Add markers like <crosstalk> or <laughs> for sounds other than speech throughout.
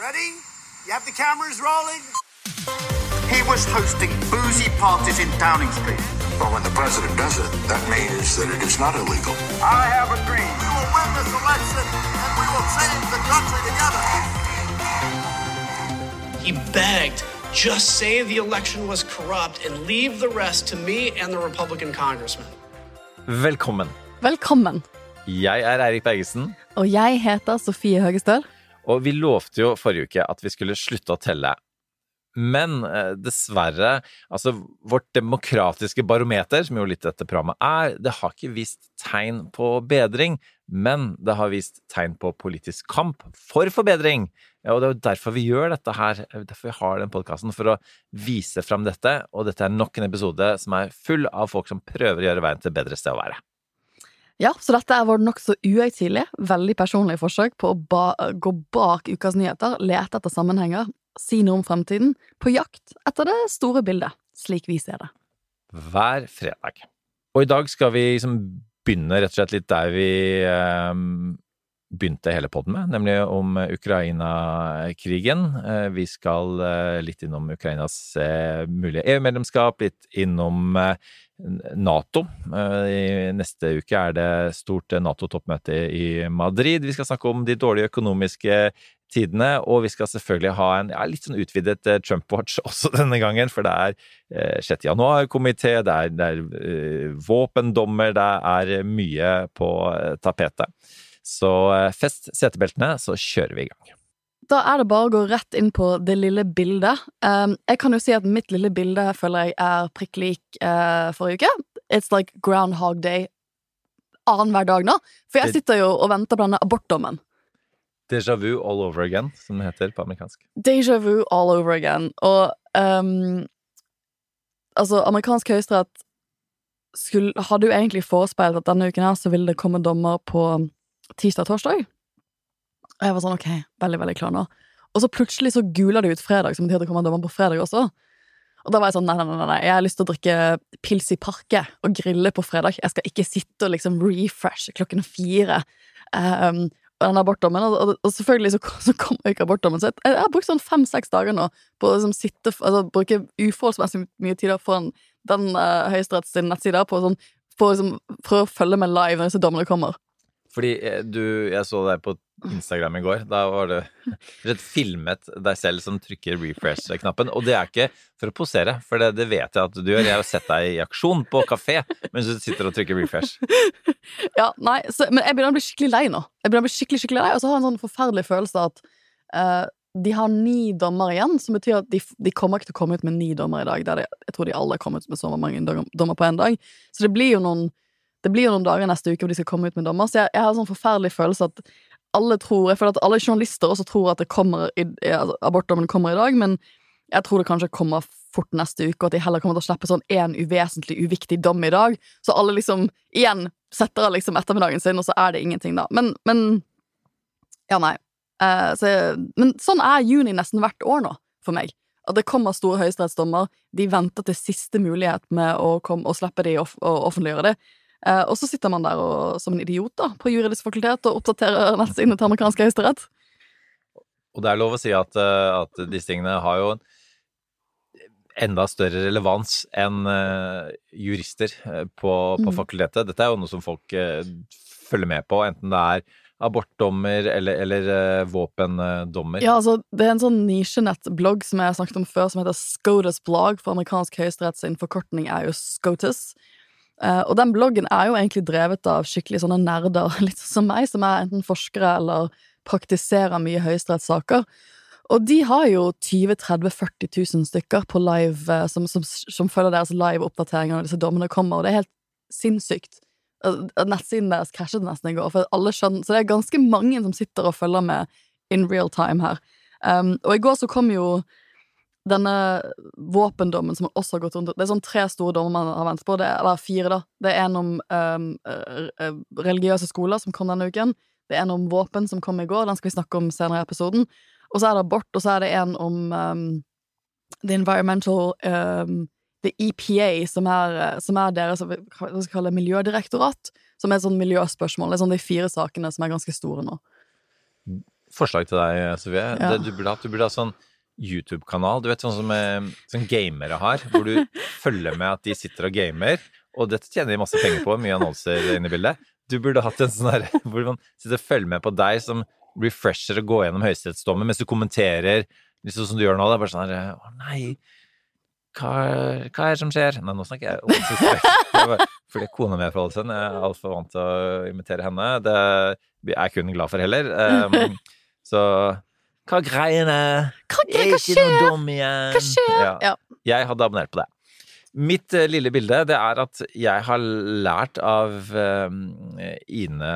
Ready? You have the cameras rolling? He was hosting boozy parties in Downing Street. But when the president does it, that means that it is not illegal. I have a dream. We will win this election and we will change the country together. He begged, just say the election was corrupt and leave the rest to me and the Republican congressman. Velkommen. Velkommen. Jeg er Eirik Bergesen, Og jeg heter Sofie Høgestøl. Og vi lovte jo forrige uke at vi skulle slutte å telle. Men eh, dessverre, altså vårt demokratiske barometer, som jo litt dette programmet er, det har ikke vist tegn på bedring, men det har vist tegn på politisk kamp for forbedring. Ja, og det er jo derfor vi gjør dette her, derfor vi har den podkasten, for å vise fram dette. Og dette er nok en episode som er full av folk som prøver å gjøre veien til et bedre sted å være. Ja, så dette er vårt nokså uhøytidelige, veldig personlige forsøk på å ba gå bak ukas nyheter, lete etter sammenhenger, si noe om fremtiden, på jakt etter det store bildet, slik vi ser det. hver fredag. Og i dag skal vi liksom begynne rett og slett litt der vi eh, begynte hele podden med, nemlig om Ukraina-krigen. Eh, vi skal eh, litt innom Ukrainas eh, mulige EU-medlemskap, litt innom Nato. Eh, I neste uke er det stort Nato-toppmøte i Madrid. Vi skal snakke om de dårlige økonomiske tidene, og vi skal selvfølgelig ha en ja, litt sånn utvidet eh, Trump-watch <laughs> også denne gangen, for det er eh, 6. januar-komité, det er, det er eh, våpendommer, det er mye på eh, tapetet. Så eh, fest setebeltene, så kjører vi i gang. Da er det bare å gå rett inn på det lille bildet. Um, jeg kan jo si at mitt lille bilde føler jeg er prikk lik uh, forrige uke. It's like Groundhog Day annenhver dag nå. For jeg sitter jo og venter på denne abortdommen. Déjà vu all over again, som det heter på amerikansk. Déjà vu all over again. Og um, altså, amerikansk høyesterett skulle- hadde jo egentlig forespeilt at denne uken her så ville det komme dommer på tirsdag og jeg var sånn, ok, veldig, veldig klar nå. Og så plutselig så gula det ut fredag, som betyr det kommer dommer på fredag også. Og da var jeg sånn, nei, nei, nei, nei, jeg har lyst til å drikke pils i parket og grille på fredag. Jeg skal ikke sitte og liksom refresh klokken fire. Um, og den abortdommen, og, og, selvfølgelig så, <laughs> så kom jo ikke abortdommen. Så jeg, jeg har brukt sånn fem-seks dager nå på å liksom sitte, altså bruke uforholdsmessig mye tid foran den uh, Høyesteretts nettside på sånn, for, liksom, for å følge med live når disse dommene kommer. Fordi eh, du, jeg så deg på Instagram i går. Da var det rett filmet deg selv som trykker refresh-knappen. Og det er ikke for å posere, for det, det vet jeg at du gjør. Jeg har sett deg i aksjon på kafé mens du sitter og trykker refresh. <laughs> Ja, nei, så, men jeg begynner å bli skikkelig lei nå. Jeg begynner å bli skikkelig, skikkelig lei, Og så har jeg en sånn forferdelig følelse av at uh, de har ni dommer igjen, som betyr at de, de kommer ikke til å komme ut med ni dommer i dag. De, jeg tror de alle kommer ut med så mange dommer på én dag. Så det blir jo noen det blir jo noen dager neste uke hvor de skal komme ut med dommer. Så jeg, jeg har en sånn forferdelig følelse at alle tror Jeg føler at alle journalister også tror at i, altså, abortdommen kommer i dag, men jeg tror det kanskje kommer fort neste uke, og at de heller kommer til å slippe sånn én uvesentlig, uviktig dom i dag. Så alle liksom igjen setter av liksom ettermiddagen sin, og så er det ingenting, da. Men, men Ja, nei. Eh, så, men sånn er juni nesten hvert år nå, for meg. At det kommer store høyesterettsdommer, de venter til siste mulighet med å, komme, å slippe de og offentliggjøre det. Eh, og så sitter man der og, som en idiot da, på juridisk fakultet og oppdaterer nettsidene til amerikansk høyesterett. Og det er lov å si at, eh, at disse tingene har jo en enda større relevans enn eh, jurister på, på Mm. fakultetet. Dette er jo noe som folk følger med på, enten det er abortdommer eller, eller våpendommer. Ja, altså, det er en sånn nisjenettblogg som jeg har snakket om før, som heter SCOTUS Blog, for amerikansk høyesterett sin forkortning er jo SCOTUS. Eh, og den bloggen er jo egentlig drevet av skikkelig sånne nerder, <laughs> litt som meg, som er enten forskere eller praktiserer mye høyesterettssaker. Og de har jo 20 30 40 000 stykker på live, eh, som, som, som følger deres live oppdateringer når disse dommene kommer, og det er helt sinnssykt. Nettsiden deres krasjet nesten i går, for alle skjønner Så det er ganske mange som sitter og følger med in real time her. Um, og i går så kom jo denne våpendommen som også har gått rundt Det er sånn tre store dommer man har ventet på, det, eller fire, da. Det er en om um, religiøse skoler, som kom denne uken. Det er en om våpen, som kom i går. Den skal vi snakke om senere i episoden. Og så er det abort, og så er det en om um, The Environmental um, The EPA, som er, eh, som er deres hva skal kalle miljødirektorat, som er et sånt miljøspørsmål. Det er sånn de fire sakene som er ganske store nå. forslag til deg, Sofie. Ja. Det, du burde hatt sånn YouTube-kanal, du vet sånn som sånn gamere har, hvor du følger med at de sitter og gamer, og dette tjener de masse penger på, mye annonser inne i bildet. Du burde hatt en sånn her hvor man sitter og følger med på deg som refresher og går gjennom høyesterettsdommen mens du kommenterer, liksom som du gjør nå. Det er bare sånn her Å nei, hva, hva er det som skjer? Nei, nå snakker jeg bare Fordi kona mi er fra Ålesund, jeg er altfor vant til å imitere henne. Det er jeg kun glad for heller. Um, så hva greiene? Hva, hva, Er hva ikke noe dum igjen. Hva skjer? Ja. Ja. Jeg hadde abonnert på det. Mitt uh, lille bilde det er at jeg har lært av uh, Ine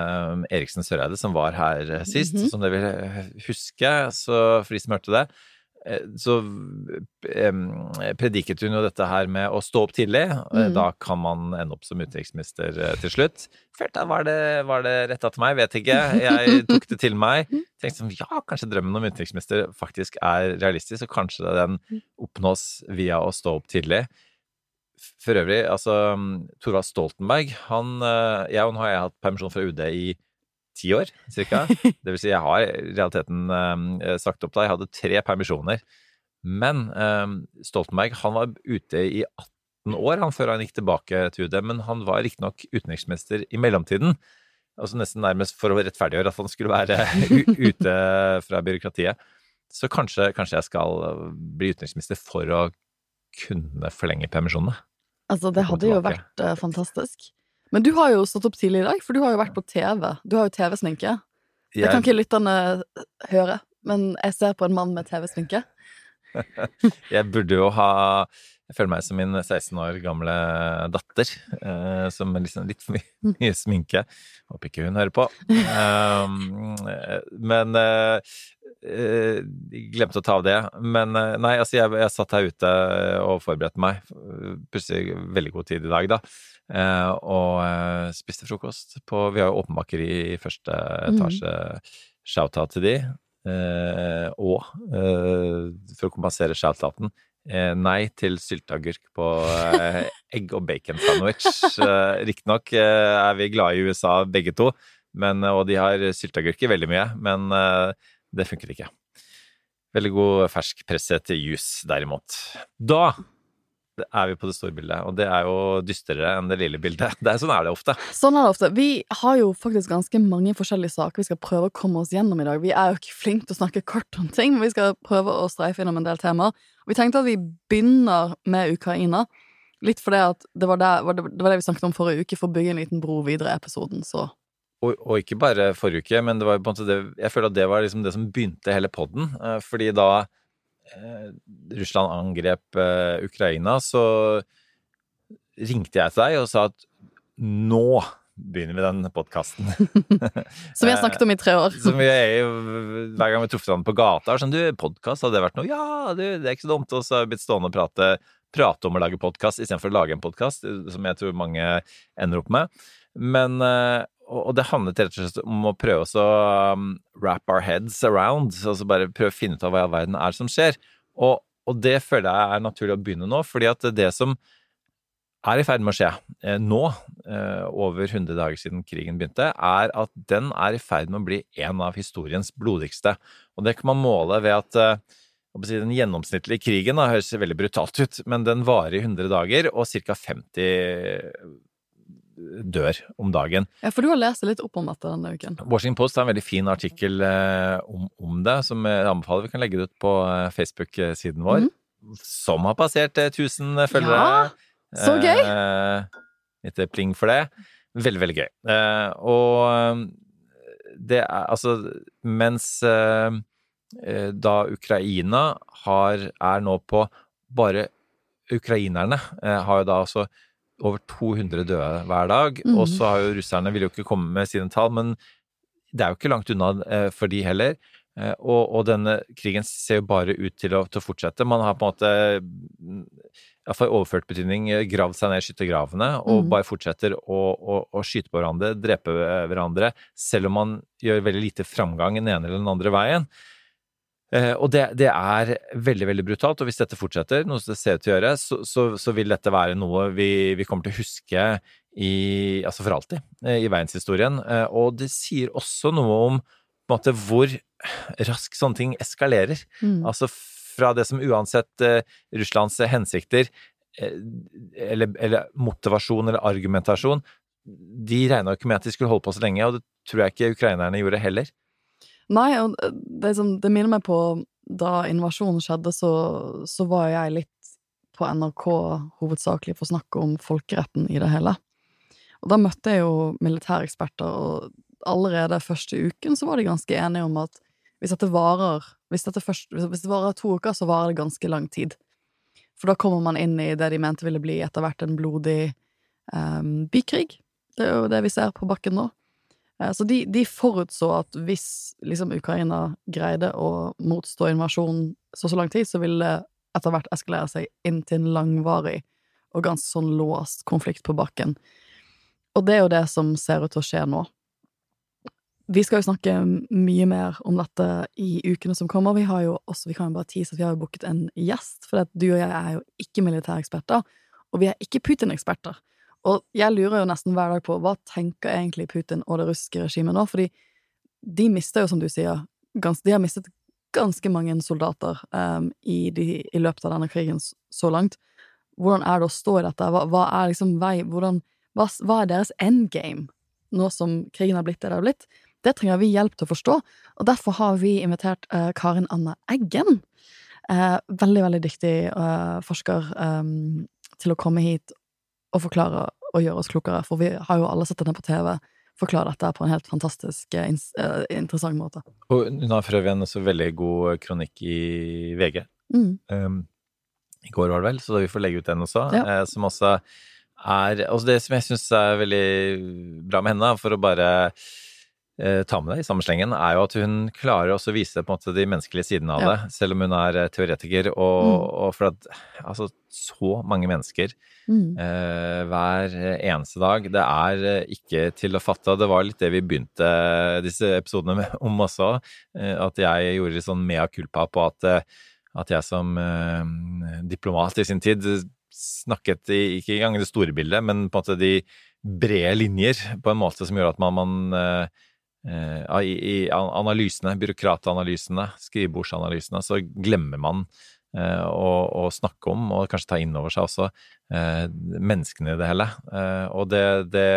Eriksen Søreide, som var her sist. sist, -hmm. som dere vil eh, huske, så for de som hørte det. Eh, Så prediket hun jo dette her med å stå opp tidlig. eh, Mhm. Da kan man ende opp som utenriksminister eh, til slutt. Følte jeg var det, var det retta til meg, vet ikke. Jeg <laughs> tok det til meg. Tenkte sånn, ja, kanskje drømmen om utenriksminister faktisk er realistisk, og kanskje den oppnås via å stå opp tidlig. For øvrig, altså Thorvald Stoltenberg, han Jeg og nå har jeg hatt permisjon fra UD i ti år, cirka. Det vil si, jeg har i realiteten eh, sagt opp da. Jeg hadde tre permisjoner. Men eh, Stoltenberg, han var ute i 18 år han før han gikk tilbake til UD, men han var riktignok utenriksminister i mellomtiden. Altså nesten nærmest for å rettferdiggjøre at han skulle være ute fra byråkratiet. Så kanskje, kanskje jeg skal bli utenriksminister for å kunne forlenge permisjonene. Altså, det hadde jo vært eh, fantastisk. Men du har jo stått opp tidlig i dag, for du har jo vært på TV. Du har jo TV-sminke. Det kan ikke lytterne høre, men jeg ser på en mann med TV-sminke. <laughs> jeg burde jo ha Jeg føler meg som min 16 år gamle datter, eh, som liksom litt for mye, mye sminke. Håper ikke hun hører på. Um, eh, men eh, eh, Glemte å ta av det. Men eh, nei, altså, jeg, jeg satt her ute og forberedte meg. Plutselig veldig god tid i dag, da. Eh, og eh, spiste frokost på Vi har jo åpenbakeri i første etasje. Shout-out til de. Eh, og eh, for å kompensere shout-outen nei til sylteagurk på egg og bacon-sandwich. Eh, Riktignok er vi glade i USA begge to, men, og de har sylteagurker veldig mye, men det funker ikke. Veldig god ferskpresset juice, derimot. Da er vi på det store bildet, og det er jo dystrere enn det lille bildet. <laughs> Det er, sånn er det ofte. Sånn er det ofte. Vi har jo faktisk ganske mange forskjellige saker vi skal prøve å komme oss gjennom i dag. Vi er jo ikke flinke til å snakke kort om ting, men vi skal prøve å streife innom en del temaer. Vi tenkte at vi begynner med Ukraina. Litt fordi at det var, det, det var det vi snakket om forrige uke, for å bygge en liten bro videre i episoden, så Og, og ikke bare forrige uke, men det var på en måte det, jeg føler at det var liksom det som begynte hele podden. eh, Fordi da Russland angrep eh, Ukraina, så ringte jeg til deg og sa at nå begynner vi den podkasten. <laughs> Som vi har snakket om i tre år. <laughs> Som vi er jo hver gang vi truffet hverandre på gata. er Sånn, du, podkast, hadde det vært noe? Ja, du, det er ikke så dumt. Og så har vi blitt stående og prate, prate om å lage podkast istedenfor å lage en podkast, som jeg tror mange ender opp med. Men eh, Og det handlet rett og slett om å prøve også um, wrap our heads around. Altså bare prøve å finne ut av hva i all verden er som skjer. Og, og det føler jeg er naturlig å begynne nå, fordi at det som er i ferd med å skje eh, nå, eh, over 100 dager siden krigen begynte, er at den er i ferd med å bli en av historiens blodigste. Og det kan man måle ved at eh, å den gjennomsnittlige krigen da, høres veldig brutalt ut, men den varer i 100 dager, og ca. 50 dør om dagen. Ja, for du har lest litt opp om dette denne uken. Washington Post har en veldig fin artikkel eh, om, om det, som jeg anbefaler. Vi kan legge det ut på eh, Facebook-siden vår, som har passert eh, 1000 følgere. Ja, så gøy! Eh, litt pling for det. Veldig, veldig gøy. Eh, og eh, det er altså Mens eh, eh, da Ukraina har, er nå på Bare ukrainerne eh, har jo da altså over 200 døde hver dag. Mm. Og så har jo russerne vil jo ikke komme med sine tall, men det er jo ikke langt unna eh, for de heller. Eh, og, og denne krigen ser jo bare ut til å, til å fortsette. Man har på en måte mm, iallfall i overført betydning eh, gravd seg ned i skyttergravene og mm. bare fortsetter å, å, å skyte på hverandre, drepe hverandre, selv om man gjør veldig lite framgang den ene eller den andre veien. Eh, og det, det er veldig veldig brutalt, og hvis dette fortsetter, noe som det ser ut til å gjøre, så, så, så vil dette være noe vi, vi kommer til å huske i, altså for alltid eh, i verdenshistorien. Eh, og det sier også noe om måte hvor raskt sånne ting eskalerer. Mm. Altså fra det som uansett Russlands hensikter eller, eller motivasjon eller argumentasjon De regna jo ikke med at de skulle holde på så lenge, og det tror jeg ikke ukrainerne gjorde heller. Nei, og det, er som, det minner meg på da invasjonen skjedde, så, så var jeg litt på NRK hovedsakelig for å snakke om folkeretten i det hele. Og da møtte jeg jo militæreksperter, og allerede første uken så var de ganske enige om at hvis dette varer hvis, dette først, hvis det varer to uker, så varer det ganske lang tid. For da kommer man inn i det de mente ville bli etter hvert en blodig um, bykrig. Det er jo det vi ser på bakken nå. Uh, så de, de, forutså at hvis liksom Ukraina greide å motstå invasjonen så så lang tid, så ville det etter hvert eskalere seg inn til en langvarig og ganske sånn låst konflikt på bakken. Og det er jo det som ser ut til å skje nå. Vi skal jo snakke mye mer om dette i ukene som kommer. Vi har jo også, vi kan jo bare tease at vi har jo booket en gjest, for du og jeg er jo ikke militæreksperter, og vi er ikke Putin-eksperter. Og jeg lurer jo nesten hver dag på hva tenker egentlig Putin og det russiske regimet nå, fordi de mister jo, som du sier, de har mistet ganske mange soldater um, i, de, i, løpet av denne krigen så langt. Hvordan er det å stå i dette? Hva, hva er liksom vei hvordan, hva, hva, er deres endgame, nå som krigen har blitt det det har blitt? Det trenger vi hjelp til å forstå, og derfor har vi invitert uh, Karin Anna Eggen. Uh, veldig, veldig dyktig uh, forsker um, til å komme hit og forklare og gjøre oss klokere, for vi har jo alle sett denne på TV forklare dette på en helt fantastisk uh, interessant måte. Og hun har for øvrig en også veldig god kronikk i VG. Mm. Um, I går var det vel, så vi får legge ut den også. Ja. Uh, som også er også Det som jeg syns er veldig bra med henne, for å bare Eh, ta med deg i samme slengen, er jo at hun klarer også å vise måte de menneskelige sidene av ja. det, selv om hun er eh, teoretiker. Og, mm. og for at altså, så mange mennesker mm. eh, hver eneste dag, det er eh, ikke til å fatte. Det var litt det vi begynte disse episodene med, om også, eh, at jeg gjorde sånn mea culpa på at, at jeg som eh, diplomat i sin tid snakket i, ikke engang det store bildet, men på en måte de brede linjer, på en måte som gjorde at man, man Eh, i, i analysene, byråkratanalysene, skrivebordsanalysene, så glemmer man eh, å, å, snakke om, og kanskje ta inn over seg også, eh, menneskene i det hele. Eh, og det, det,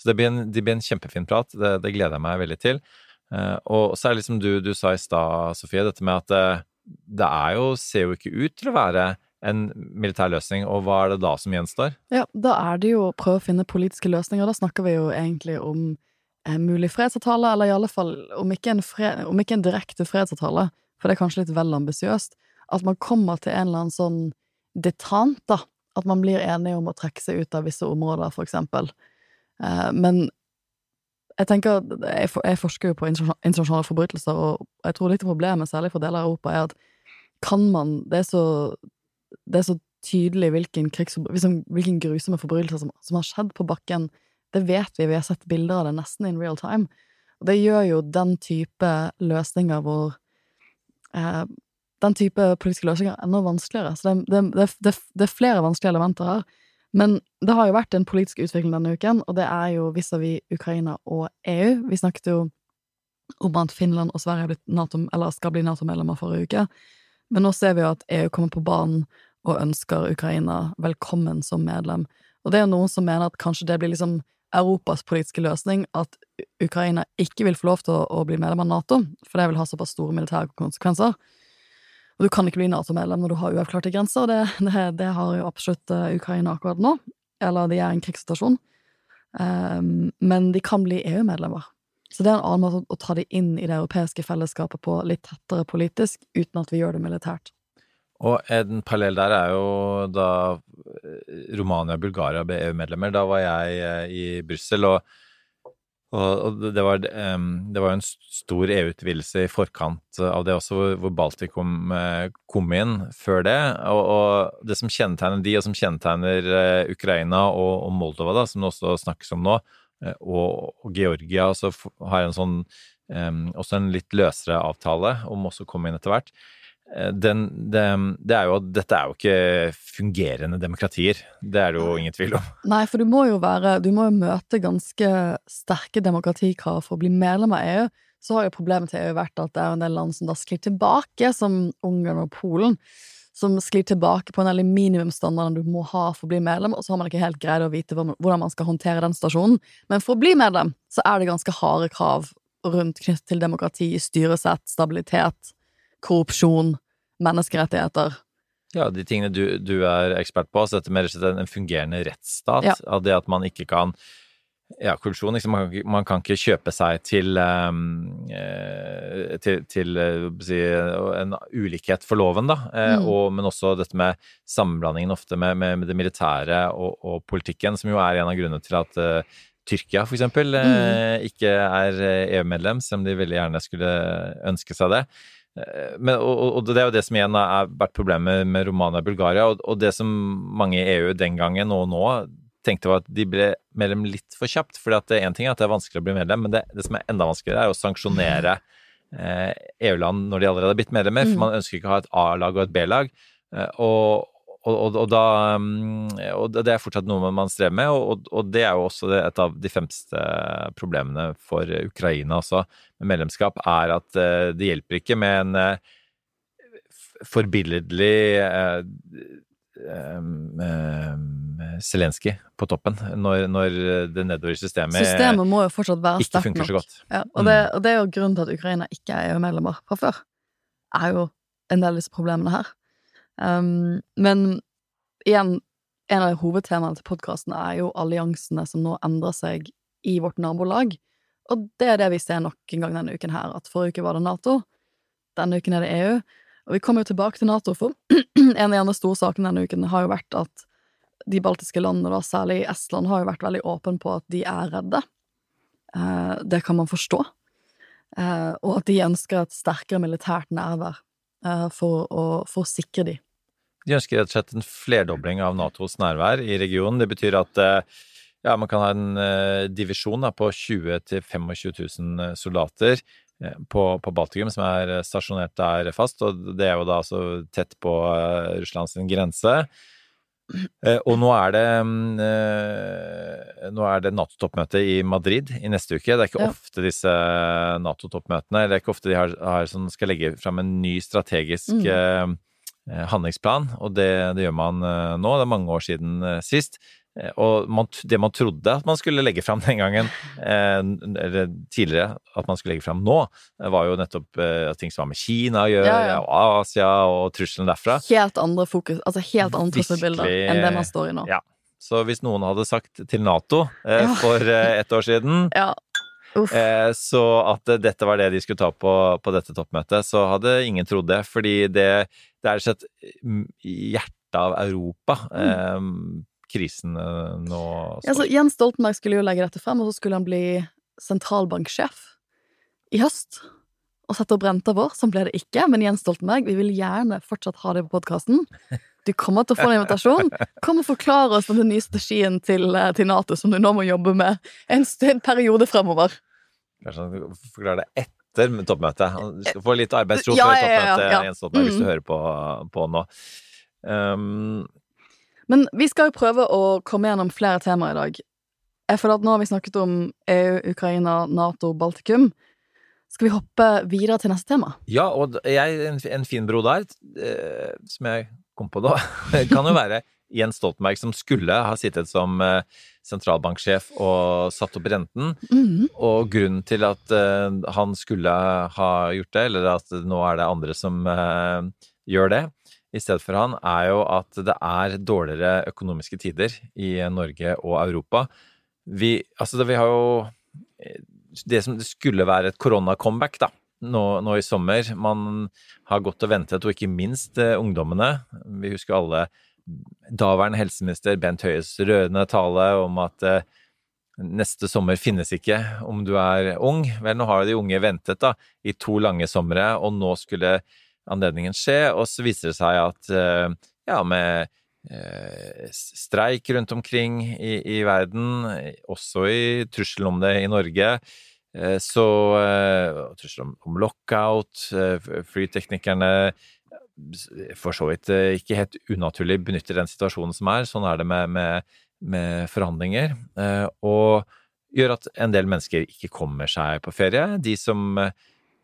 så det blir, en, det blir en kjempefin prat, det, det, gleder jeg meg veldig til. Eh, og så er det liksom du, du sa i stad, Sofie, dette med at eh, det er jo, ser jo ikke ut til å være en militær løsning, og hva er det da som gjenstår? Ja, da er det jo å prøve å finne politiske løsninger. Da snakker vi jo egentlig om en mulig fredsavtale, eller i alle fall, om ikke, fred, om ikke en direkte fredsavtale, for det er kanskje litt vel ambisiøst, at man kommer til en eller annen sånn detant, da. At man blir enige om å trekke seg ut av visse områder, for eksempel. Eh, men jeg tenker jeg, forsker jo på internasjonale forbrytelser, og jeg tror litt av problemet, særlig for deler av Europa, er at kan man Det er så, det er så tydelig hvilken, hvilken grusomme forbrytelser som, som har skjedd på bakken det vet vi, vi har sett bilder av det nesten in real time. Og det gjør jo den type løsninger hvor eh, Den type politiske løsninger enda vanskeligere. Så det, det, det, det, er flere vanskelige elementer her. Men det har jo vært en politisk utvikling denne uken, og det er jo vis-à-vis Ukraina og EU. Vi snakket jo om at Finland og Sverige NATO, skal bli Nato-medlemmer forrige uke. Men nå ser vi jo at EU kommer på banen og ønsker Ukraina velkommen som medlem. Og det er noen som mener at kanskje det blir liksom Europas politiske løsning at Ukraina ikke vil få lov til å, å bli medlem av Nato, for det vil ha såpass store militære konsekvenser. Og du kan ikke bli Nato-medlem når du har uavklarte grenser, det, det, det, har jo absolutt eh, Ukraina akkurat nå. Eller de er i en krigssituasjon. Um, men de kan bli EU-medlemmer. Så det er en annen måte å ta de inn i det europeiske fellesskapet på litt tettere politisk, uten at vi gjør det militært. Og en parallell der er jo da eh, Romania og Bulgaria ble EU-medlemmer. Da var jeg eh, i Brussel, og, og, det var var en stor EU-utvidelse i forkant av det også, hvor Baltikum eh, kom inn før det. Og, og, det som kjennetegner de, og som kjennetegner Ukraina og, og Moldova, da, som det også snakkes om nå, og, og Georgia, så har en sånn også en litt løsere avtale om også å komme inn etter hvert Eh, den, det, det, er jo at dette er jo ikke fungerende demokratier. Det er det jo ingen tvil om. Nei, for du må jo være Du må jo møte ganske sterke demokratikrav for å bli medlem av EU, så har jo problemet til EU vært at det er en del land som da sklir tilbake, som Ungarn og Polen, som sklir tilbake på en del minimumsstandardene du må ha for å bli medlem, og så har man ikke helt greid å vite hvordan man skal håndtere den stasjonen. Men for å bli medlem, så er det ganske harde krav rundt knyttet til demokrati, styresett, stabilitet, korrupsjon, menneskerettigheter. Ja, de tingene du, du er ekspert på, altså dette med en fungerende rettsstat, Ja. av det at man ikke kan ja, korrupsjon. Liksom, man, kan man kan ikke kjøpe seg til, eh, til, til eh, si, en ulikhet for loven, da. Eh, Mm. og, men også dette med sammenblandingen ofte med, med, med det militære og, og politikken, som jo er en av grunnene til at uh, Tyrkia, for eksempel, eh, ikke er EU-medlem, selv om de veldig gjerne skulle ønske seg det. Eh, Men, og, og- det er jo det som igjen har vært problemet med Romania og Bulgaria, og, og det som mange i EU den gangen og nå tenkte var at de ble medlem litt for kjapt. For én ting er at det er vanskelig å bli medlem, men det, det som er enda vanskeligere, er å sanksjonere eh, EU-land når de allerede har blitt medlemmer. For Mm. man ønsker ikke å ha et A-lag og et B-lag. Eh, og, og, og, og, da, mm, og det er fortsatt noe man strever med, og, det er jo også et av de fremste problemene for Ukraina også med medlemskap, er at eh, det hjelper ikke med en eh, forbilledlig eh, um, um, Zelenskyj på toppen, når, når det nedover i systemet, Systemet må jo fortsatt være ikke funker så godt. Ja, og, det, og det er jo grunnen til at Ukraina ikke er EU-medlemmer fra før. Er jo en del av disse problemene her. Um, men igjen, en av hovedtemaene til podkasten er jo alliansene som nå endrer seg i vårt nabolag. Og det er det vi ser nok en gang denne uken her, at forrige uke var det Nato, denne uken er det EU. Og vi kommer jo tilbake til Nato, for <clears throat> en av de andre store sakene denne uken har jo vært at de baltiske landene, da særlig Estland, har jo vært veldig åpne på at de er redde. Eh, det kan man forstå. Eh, og at de ønsker et sterkere militært nærvær for, å, for å sikre de. De ønsker rett og slett en flerdobling av Natos nærvær i regionen. Det betyr at eh, ja, man kan ha en eh, divisjon da, på 20 000-25 000 soldater eh, på, på Baltikum som er stasjonert der fast, og det er jo da altså tett på eh, Russlands grense. Eh, og nå er det, mm, eh, nå er det Nato-toppmøte i Madrid i neste uke. Det er ikke Ja. ofte disse Nato-toppmøtene, det er ikke ofte de har, har som skal legge fram en ny strategisk Mm. eh, handlingsplan, og det, det gjør man nå. Det er mange år siden sist. Eh, Og man, det man trodde at man skulle legge fram <laughs> den gangen, eh, eller tidligere at man skulle legge fram nå, eh, var jo nettopp ting som har med Kina å gjøre, Ja, ja. og Asia og trusselen derfra. Helt andre fokus, altså helt andre trusselbilder enn det man står i nå. Ja. Så hvis noen hadde sagt til Nato eh, for eh, et år siden <laughs> eh, så at dette var det de skulle ta på, på dette toppmøtet, så hadde ingen trodd det. Fordi det, det er slett mm, hjertet av Europa eh, krisen eh, nå Ja, så. Jens Stoltenberg skulle jo legge dette frem, og så skulle han bli sentralbanksjef i høst. Og sette opp renta vår. Sånn ble det ikke. Men Jens Stoltenberg, vi vil gjerne fortsatt ha det på podkasten. Du kommer til å få en invitasjon. Kom og forklare oss om den nye strategien til, eh, til Nato, som du nå må jobbe med en, en periode fremover. Kanskje han forklarer det etter toppmøtet. Du skal få litt arbeidsro Ja, før ja, ja, toppmøtet, ja. Jens Stoltenberg, hvis du Mm. hører på, på nå. Um, Men vi skal jo prøve å komme gjennom flere temaer i dag. Jeg føler at nå har vi snakket om EU, Ukraina, Nato, Baltikum. Skal vi hoppe videre til neste tema? Ja, og jeg, en, en fin bro der, eh, som jeg kom på <laughs> da, kan jo være Jens Stoltenberg, som skulle ha sittet som eh, sentralbanksjef og satt opp renten. Mhm. Og grunnen til at eh, han skulle ha gjort det, eller at nå er det andre som gjør det, i stedet for han, er jo at det er dårligere økonomiske tider i Norge og Europa. Vi, altså det, vi har jo eh, det som skulle være et korona-comeback, da. Nå, nå i sommer. Man har gått og ventet, og ikke minst eh, ungdommene. Vi husker alle daværende helseminister Bent Høies rørende tale om at eh, neste sommer finnes ikke om du er ung. Vel, nå har de unge ventet da, i to lange somre, og nå skulle anledningen skje, og så viser det seg at eh, ja, med eh, streik rundt omkring i, i verden, også i trusselen om det i Norge, eh, så trussel om, om lockout, flyteknikerne for så vidt ikke helt unaturlig benytter den situasjonen som er. Sånn er det med, med, med forhandlinger. Og gjør at en del mennesker ikke kommer seg på ferie. De som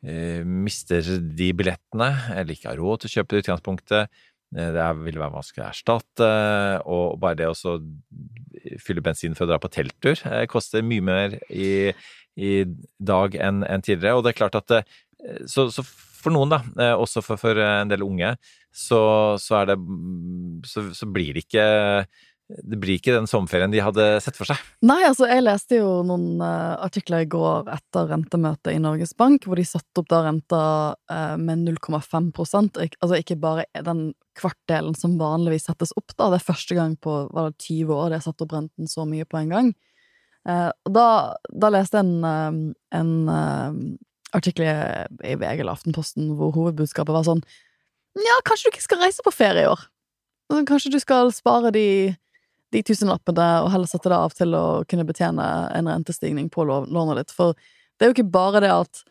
mister de billettene, eller ikke har råd til å kjøpe i utgangspunktet, eh, det vil være vanskelig å erstatte, og bare det å fylle bensin for å dra på telttur eh, koster mye mer i, i dag enn en tidligere. Og det er klart at det, så, så for noen, da, eh, også for, for en del unge, så, så det så, så blir det ikke det blir ikke den sommerferien de hadde sett for seg. Nei, altså, jeg leste jo noen uh, artikler i går etter rentemøtet i Norges Bank, hvor de satte opp da renta uh, med 0,5% Altså ikke bare den kvartdelen som vanligvis settes opp, da. Det er første gang på var det 20 år de har satt opp renten så mye på en gang. Uh, da, da, leste jeg en, en artikkel i VG eller Aftenposten hvor hovedbudskapet var sånn Ja, kanskje du ikke skal reise på ferie i år? Kanskje du skal spare de, de tusenlappene og heller sette det av til å kunne betjene en rentestigning på lånet ditt. For det er jo ikke bare det at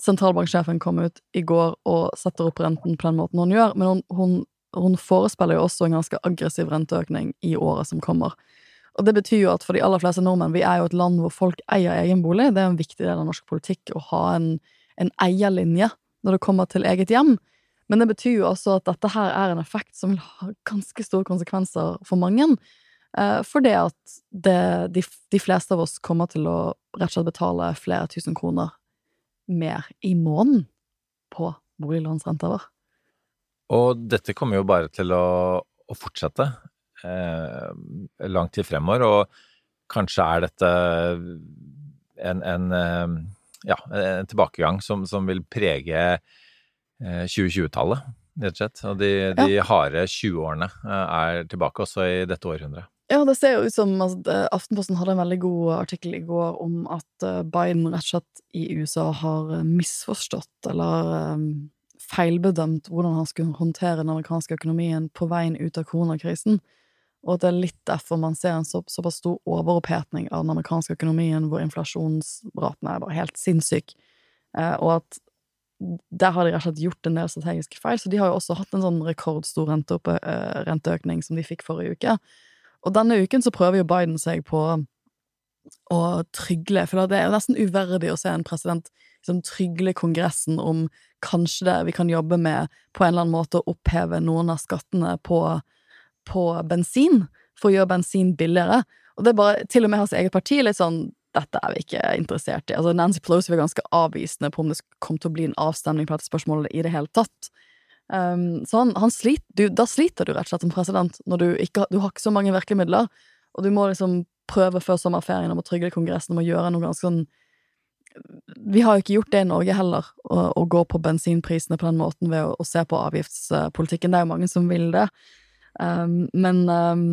sentralbanksjefen kom ut i går og setter opp renten på den måten hun gjør, men hun, hun, hun forespiller jo også en ganske aggressiv renteøkning i året som kommer. Og det betyr jo at for de aller fleste nordmenn, vi er jo et land hvor folk eier egen bolig. Det er en viktig del av norsk politikk å ha en, en eierlinje når det kommer til eget hjem. Men det betyr jo også at dette her er en effekt som vil ha ganske store konsekvenser for mange. Eh, for det at det, de, de, fleste av oss kommer til å rett og slett betale flere tusen kroner mer i måneden på boliglånsrenta vår. Og dette kommer jo bare til å, å fortsette eh, lang tid fremover, og kanskje er dette en, en, eh, ja, en tilbakegang som, som, vil prege eh, 2020-tallet, rett og slett. Og de, de ja. harde 20-årene eh, er tilbake også i dette århundret. Ja, det ser jo ut som altså, Aftenposten hadde en veldig god artikkel i går om at eh, Biden rett og slett i USA har misforstått eller um, feilbedømt hvordan han skulle håndtere den amerikanske økonomien på veien ut av koronakrisen. Og at det er litt derfor man ser en så, såpass stor overopphetning av den amerikanske økonomien, hvor inflasjonsraten er bare helt sinnssyk, eh, og at der har de rett og slett gjort en del strategiske feil, så de har jo også hatt en sånn rekordstor eh, renteøkning som de fikk forrige uke. Og denne uken så prøver jo Biden seg på å trygle, for det er jo nesten uverdig å se en president liksom trygle Kongressen om kanskje det vi kan jobbe med på en eller annen måte å oppheve noen av skattene på på bensin for å gjøre bensin billigere. Og det er bare til og med hans eget parti litt sånn dette er vi ikke interessert i. Altså Nancy Pelosi var ganske avvisende på om det kom til å bli en avstemning på dette spørsmålet i det hele tatt. Um, så han, han slit, du, da sliter du rett og slett som president når du ikke du har ikke så mange virkemidler, og du må liksom prøve før sommerferien om å trygge Kongressen om å gjøre noe ganske sånn Vi har jo ikke gjort det i Norge heller, å, å gå på bensinprisene på den måten ved å, å se på avgiftspolitikken. Det er jo mange som vil det. Um, men, um,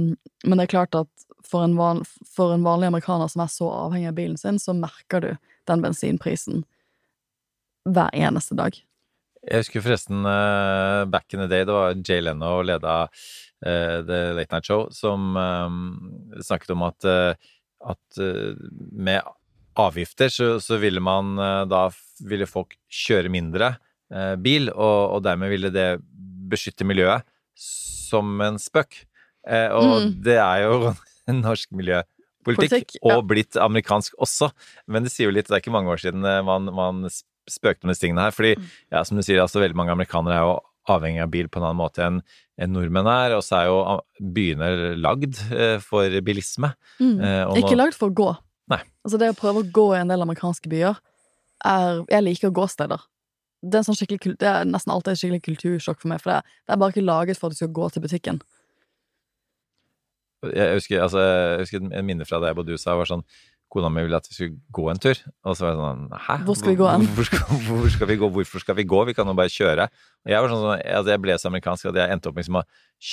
men, det er klart at for en, van, for en, vanlig amerikaner som er så avhengig av bilen sin, så merker du den bensinprisen hver eneste dag. Jeg husker forresten uh, back in the day, det var Jay Leno leda uh, The Late Night Show, som um, snakket om at, uh, at med avgifter så, så, ville man da ville folk kjøre mindre bil, og, og dermed ville det beskytte miljøet som en spøk. Eh, og mm. det er jo <laughs> norsk miljøpolitikk, ja. og blitt amerikansk også. Men det sier jo litt, det er ikke mange år siden eh, man, man spøkte om disse tingene her. Fordi, mm. ja, som du sier, altså veldig mange amerikanere er jo avhengig av bil på en annen måte enn en nordmenn er, og så er jo byene lagd eh, for bilisme. Mm. Eh, ikke nå... lagd for å gå. Nei. Altså det å prøve å gå i en del amerikanske byer er Jeg liker gåsteder det er, sånn det er, nesten alltid et skikkelig kultursjokk for meg, for det, det, er bare ikke laget for at du skal gå til butikken. Jeg husker, altså, jeg husker en minne fra da jeg bodde i USA, var sånn Kona mi ville at vi skulle gå en tur. Og så var jeg sånn Hæ? Hvor skal vi gå hen? Hvor, hvor, hvor, skal vi gå? Hvorfor skal vi gå? Vi kan jo bare kjøre. Og jeg var sånn, altså, jeg ble så amerikansk at jeg endte opp med liksom å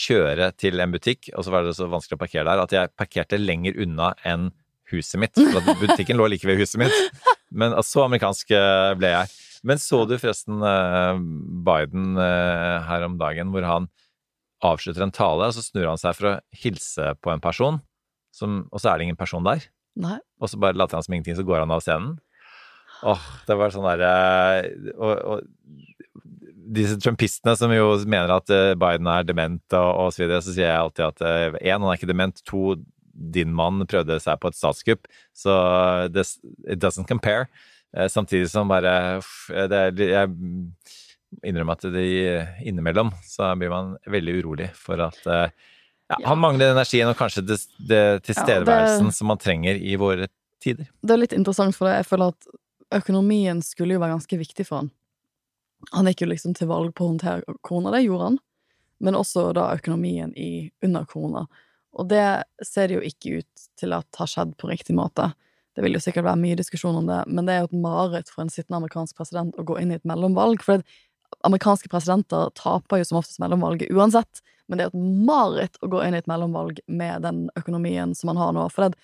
kjøre til en butikk, og så var det så vanskelig å parkere der at jeg parkerte lenger unna enn huset mitt. For butikken lå like ved huset mitt. Men så amerikansk eh, ble jeg. Men så du forresten uh, Biden uh, her om dagen, hvor han avslutter en tale, og så snur han seg for å hilse på en person, som, og så er det ingen person der. Nei. Og så bare later han som ingenting, så går han av scenen. Åh, det var sånn derre uh, og, og, disse trumpistene som jo mener at Biden er dement og, og så videre, så sier jeg alltid at én, han er ikke dement, to, din mann prøvde seg på et statskupp. Så det, it doesn't compare. Eh, samtidig som bare uff, det Jeg innrømmer at det, innimellom så blir man veldig urolig for at eh, ja, han mangler energien og kanskje det, det tilstedeværelsen Ja, det- som man trenger i våre tider. Det er litt interessant, for det. jeg føler at økonomien skulle jo være ganske viktig for han. Han gikk jo liksom til valg på å håndtere korona, det gjorde han. Men også da økonomien i under korona. Og det ser det jo ikke ut til at har skjedd på riktig måte. Det vil jo sikkert være mye diskusjon om det, men det er jo et mareritt for en sittende amerikansk president å gå inn i et mellomvalg. For det, amerikanske presidenter taper jo som oftest mellomvalget uansett, men det er et mareritt å gå inn i et mellomvalg med den økonomien som man har nå. For det,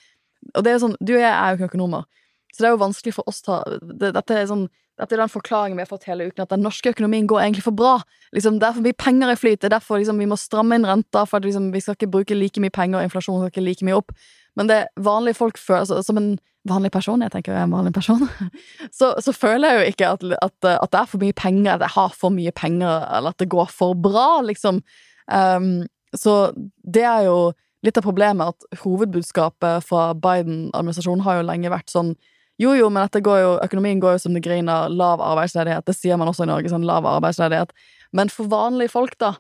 og det er sånn, du og jeg er jo ikke økonomer, så det er jo vanskelig for oss ta det, Dette er sånn dette er den forklaringen vi har fått hele uken, at den norske økonomien går egentlig for bra. Liksom, det er for mye penger i flyt, det er derfor liksom, vi må stramme inn renta, for at liksom, vi skal ikke bruke like mye penger, og inflasjonen skal ikke like mye opp. Men det vanlige folk føler altså, Som en vanlig person, jeg tenker jeg er en vanlig person, <laughs> så, så føler jeg jo ikke at, at, at det er for mye penger, at jeg har for mye penger, eller at det går for bra, liksom. Um, så det er jo litt av problemet, at hovedbudskapet fra Biden-administrasjonen har jo lenge vært sånn jo, jo, men dette går jo, økonomien går jo som det griner. Lav arbeidsledighet. Det sier man også i Norge. sånn lav arbeidsledighet. Men for vanlige folk, da,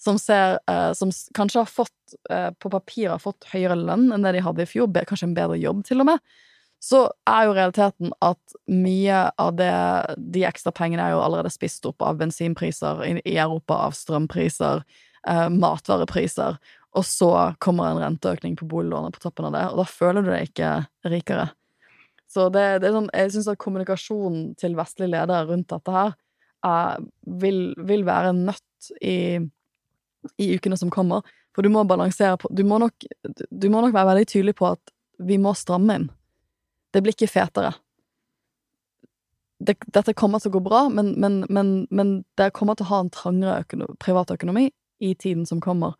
som ser eh, Som kanskje har fått eh, på papir har fått høyere lønn enn det de hadde i fjor, kanskje en bedre jobb til og med, så er jo realiteten at mye av det, de ekstra pengene er jo allerede spist opp av bensinpriser i, i Europa, av strømpriser, eh, matvarepriser, og så kommer en renteøkning på boliglånet på toppen av det, og da føler du deg ikke rikere. Så det, det sånn, jeg syns at kommunikasjonen til vestlige ledere rundt dette her eh, vil, vil være nødt i, i ukene som kommer. For du må balansere på Du må nok, du må nok være veldig tydelig på at vi må stramme inn. Det blir ikke fetere. Det, dette kommer til å gå bra, men, men, men, men det kommer til å ha en trangere økono, privatøkonomi i tiden som kommer.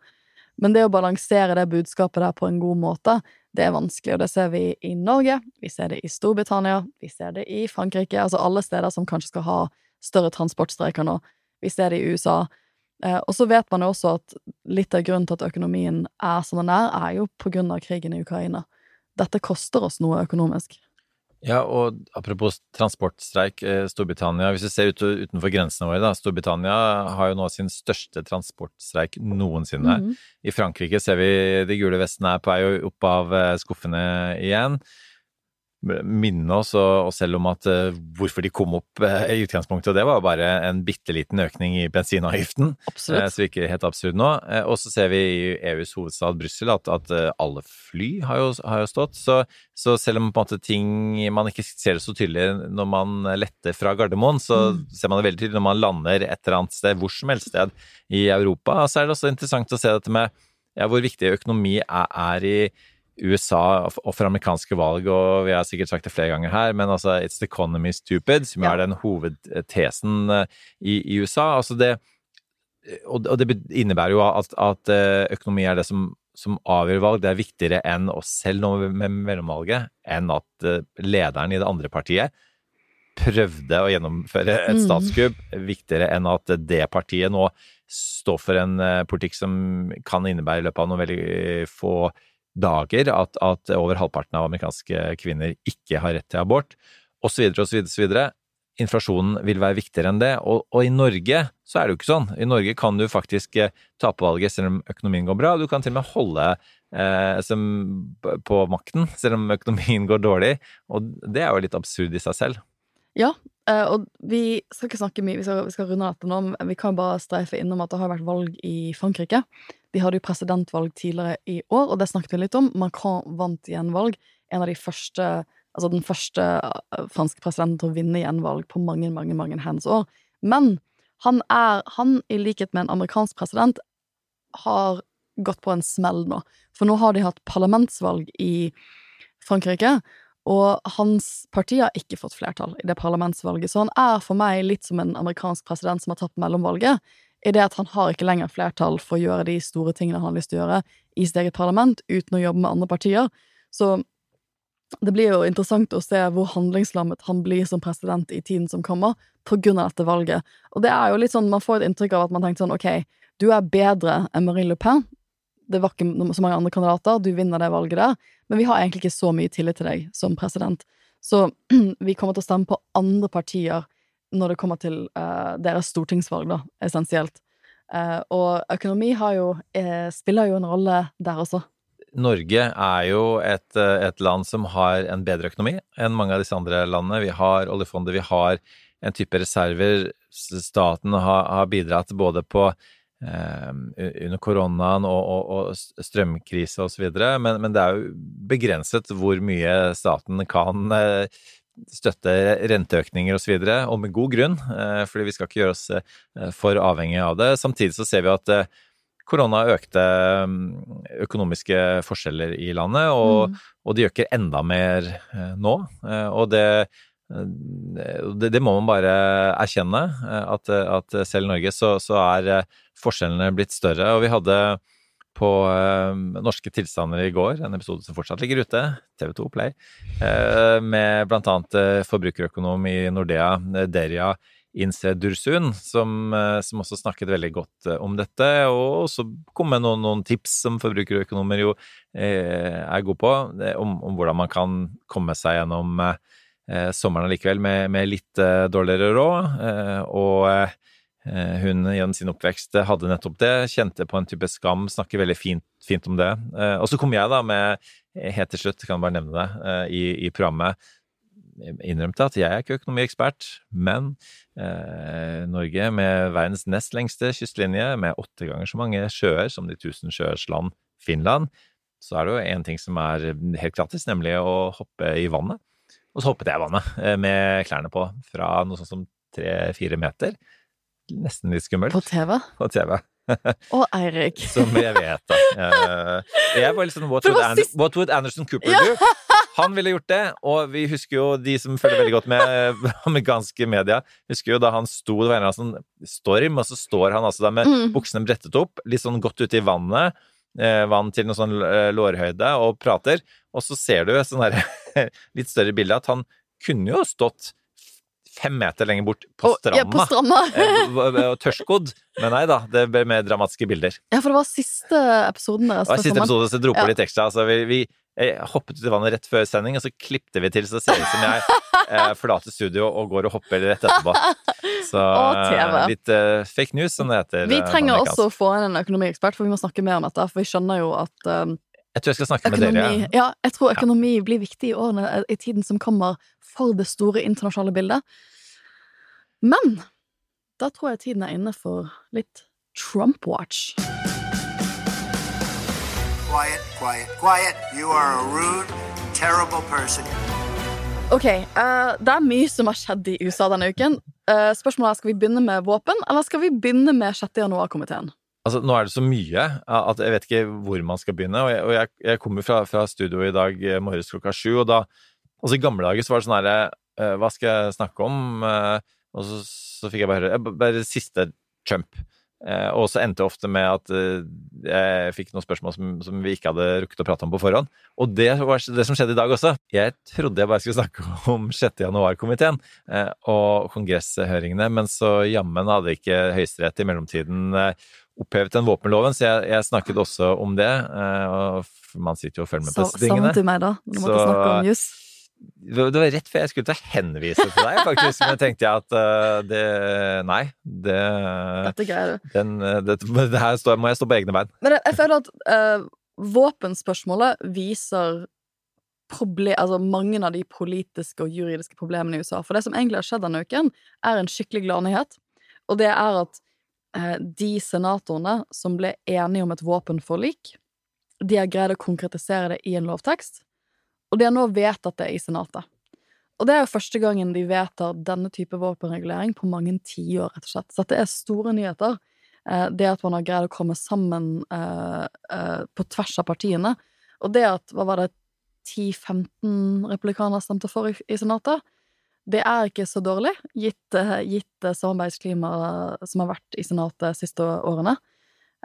Men det å balansere det budskapet der på en god måte, det er vanskelig, og det ser vi i Norge, vi ser det i Storbritannia, vi ser det i Frankrike, altså alle steder som kanskje skal ha større transportstreker nå. Vi ser det i USA. Eh, og så vet man jo også at litt av grunnen til at økonomien er som den er, er jo på grunn av krigen i Ukraina. Dette koster oss noe økonomisk. Ja, og apropos transportstreik, eh, Storbritannia, hvis vi ser ut, utenfor grensene våre, da, Storbritannia har jo nå sin største transportstreik noensinne. Mhm. I Frankrike ser vi de gule vestene er på vei opp av eh, skuffene igjen. Minne oss og, selv om at eh, hvorfor de kom opp eh, i utgangspunktet, og det var bare en bitte liten økning i bensinavgiften. Eh, Absolutt. Så virker helt absurd nå. Og så ser vi i EUs hovedstad Brussel at, at alle fly har jo, har jo stått. Så, så selv om på en måte ting man ikke ser det så tydelig når man letter fra Gardermoen, så Mm. ser man det veldig tydelig når man lander et eller annet sted, hvor som helst sted i Europa. Så er det også interessant å se dette med ja, hvor viktig økonomi er, er i USA og for amerikanske valg, og vi har sikkert sagt det flere ganger her, men altså It's the economy stupid, som Ja. er den hovedtesen eh, i, i USA. Altså det og og det innebærer jo at, at eh, økonomi er det som, som avgjør valg. Det er viktigere enn oss selv nå med mellomvalget, enn at eh, lederen i det andre partiet prøvde å gjennomføre et Mm. statskupp. Viktigere enn at det partiet nå står for en eh, politikk som kan innebære i løpet av noen veldig få dager at, at over halvparten av amerikanske kvinner ikke har rett til abort, osv., osv., osv. Inflasjonen vil være viktigere enn det, og, og i Norge så er det jo ikke sånn. I Norge kan du faktisk eh, tape valget selv om økonomien går bra. Du kan til og med holde eh, på makten selv om økonomien går dårlig, og det er jo litt absurd i seg selv. Ja, eh, og vi skal ikke snakke mye, vi skal, vi skal runde dette nå, men vi kan bare streife innom at det har vært valg i Frankrike. De hadde jo presidentvalg tidligere i år, og det snakket vi litt om. Macron vant gjenvalg. En av de første, altså den første eh, franske presidenten til å vinne gjenvalg på mange, mange, mange hands år. Men han er, han i likhet med en amerikansk president, har gått på en smell nå. For nå har de hatt parlamentsvalg i Frankrike, og hans parti har ikke fått flertall i det parlamentsvalget, så han er for meg litt som en amerikansk president som har tapt mellomvalget, i det at han har ikke lenger flertall for å gjøre de store tingene han har lyst til å gjøre i sitt eget parlament, uten å jobbe med andre partier. Så det blir jo interessant å se hvor handlingslammet han blir som president i tiden som kommer, på grunn av dette valget. Og det er jo litt sånn, man får et inntrykk av at man tenkte sånn, ok, du er bedre enn Marine Le Pen, det var ikke så mange andre kandidater, du vinner det valget der, men vi har egentlig ikke så mye tillit til deg som president. Så <clears throat> vi kommer til å stemme på andre partier når det kommer til uh, deres stortingsvalg, da, essensielt. Uh, og økonomi jo, eh, spiller jo en rolle der også. Norge er jo et, et land som har en bedre økonomi enn mange av disse andre landene. Vi har oljefondet, vi har en type reserver. Staten har, har bidratt både på under koronaen og, og, og strømkrise osv., men, men det er jo begrenset hvor mye staten kan eh, støtte renteøkninger osv., og, så og med god grunn, eh, fordi vi skal ikke gjøre oss eh, for avhengige av det. Samtidig så ser vi at eh, korona økte mm, økonomiske forskjeller i landet, og, Mm. og de øker enda mer nå. Og det, det, det må man bare erkjenne, at, at selv i Norge så, så er forskjellene blitt større. Og vi hadde på eh, Norske tilstander i går, en episode som fortsatt ligger ute, TV2 Play, eh, med blant annet eh, forbrukerøkonom i Nordea, Deria Inse Dursun, som, som også snakket veldig godt om dette, og også kom med noen, noen tips som forbrukerøkonomer jo er gode på, om, om hvordan man kan komme seg gjennom sommeren allikevel med, med litt dårligere råd. Og hun gjennom sin oppvekst hadde nettopp det, kjente på en type skam, snakker veldig fint, fint om det. Eh, og så kom jeg da med, eh, helt til slutt, kan bare nevne det, eh, i, i programmet, innrømte at jeg er ikke økonomiekspert, men eh, Norge med verdens nest lengste kystlinje, med åtte ganger så mange sjøer som de tusen sjøers land Finland, så er det jo én ting som er helt gratis, nemlig å hoppe i vannet. Og så hoppet jeg i vannet eh, med klærne på fra noe sånt som tre-fire meter. Nesten litt skummelt På TV. på TV. Og <laughs> Eirik. Som jeg vet, da. Eh, Jeg var litt sånn What would, Ander, what would Anderson Cooper Ja. do? Han ville gjort det, og vi husker jo, de som følger veldig godt med eh, <laughs> amerikanske media, husker jo da han sto, det var en eller annen sånn storm, og så står han altså da med Mm. buksene brettet opp, litt sånn godt ute i vannet, eh, vann til noe sånn lårhøyde, og prater, og så ser du et sånn der <laughs> litt større bilde at han kunne jo stått fem meter lenger bort på stranda. ja, på stranda. eh, tørrskodd, men nei da, det ble mer dramatiske bilder. Ja, for det var siste episoden deres. Var siste episode, så dro på Ja. litt ekstra. Altså, vi, vi hoppet ut i vannet rett før sending, og så klippte vi til så det ser ut som jeg eh, <laughs> forlater studio og går og hopper rett etterpå. Så eh, litt eh, fake news, som det heter. Vi eh, trenger også å få inn en økonomiekspert, for vi må snakke mer om dette. For vi skjønner jo at um, Jeg tror jeg skal snakke med dere. Ja, jeg tror økonomi blir viktig i årene i tiden som kommer, for det store internasjonale bildet. Men da tror jeg tiden er inne for litt Trump-watch. Quiet, quiet, quiet. You are a rude, terrible person. Ok, uh, det er mye som har skjedd i USA denne uken. Uh, spørsmålet er, Skal vi begynne med våpen, eller skal vi begynne med 6. januar-komiteen? Altså, nå er det så mye at jeg vet ikke hvor man skal begynne. Og jeg, og jeg, jeg kommer fra, fra studio i dag eh, morges klokka sju, og da Altså, i gamle dager så var det sånn herre uh, Hva skal jeg snakke om? Uh, og så, så fikk jeg bare høre eh, Bare siste Trump. Uh, og så endte det ofte med at jeg fikk noen spørsmål som, som vi ikke hadde rukket å prate om på forhånd. Og det var det som skjedde i dag også. Jeg trodde jeg bare skulle snakke <laughs> om 6. januar-komiteen og kongresshøringene, men så jammen hadde ikke Høyesterett i mellomtiden opphevet den våpenloven, så jeg, jeg snakket også om det. eh, og man sitter jo og følger med på disse tingene. Savnet du meg da? Du måtte Så- snakke om juss. Det var rett før jeg skulle til å henvise til deg, faktisk. Men tenkte jeg at eh, det Nei, det Dette greier du. den, eh, det, det her står, må jeg stå på egne bein. Men jeg, jeg føler at uh, våpenspørsmålet viser problem, altså mange av de politiske og juridiske problemene i USA. For det som egentlig har skjedd denne uken, er en skikkelig gladnyhet. Og det er at de senatorene som ble enige om et våpenforlik, de har greid å konkretisere det i en lovtekst. Og de har nå vedtatt det i Senatet. Og det er jo første gangen de vedtar denne type våpenregulering på mange tiår, rett og slett. Så det er store nyheter. Eh, det at man har greid å komme sammen eh, eh, på tvers av partiene. Og det at, hva var det, 10-15 republikanere stemte for i Senatet, det er ikke så dårlig, gitt, eh, gitt eh, samarbeidsklimaet som har vært i Senatet de siste årene.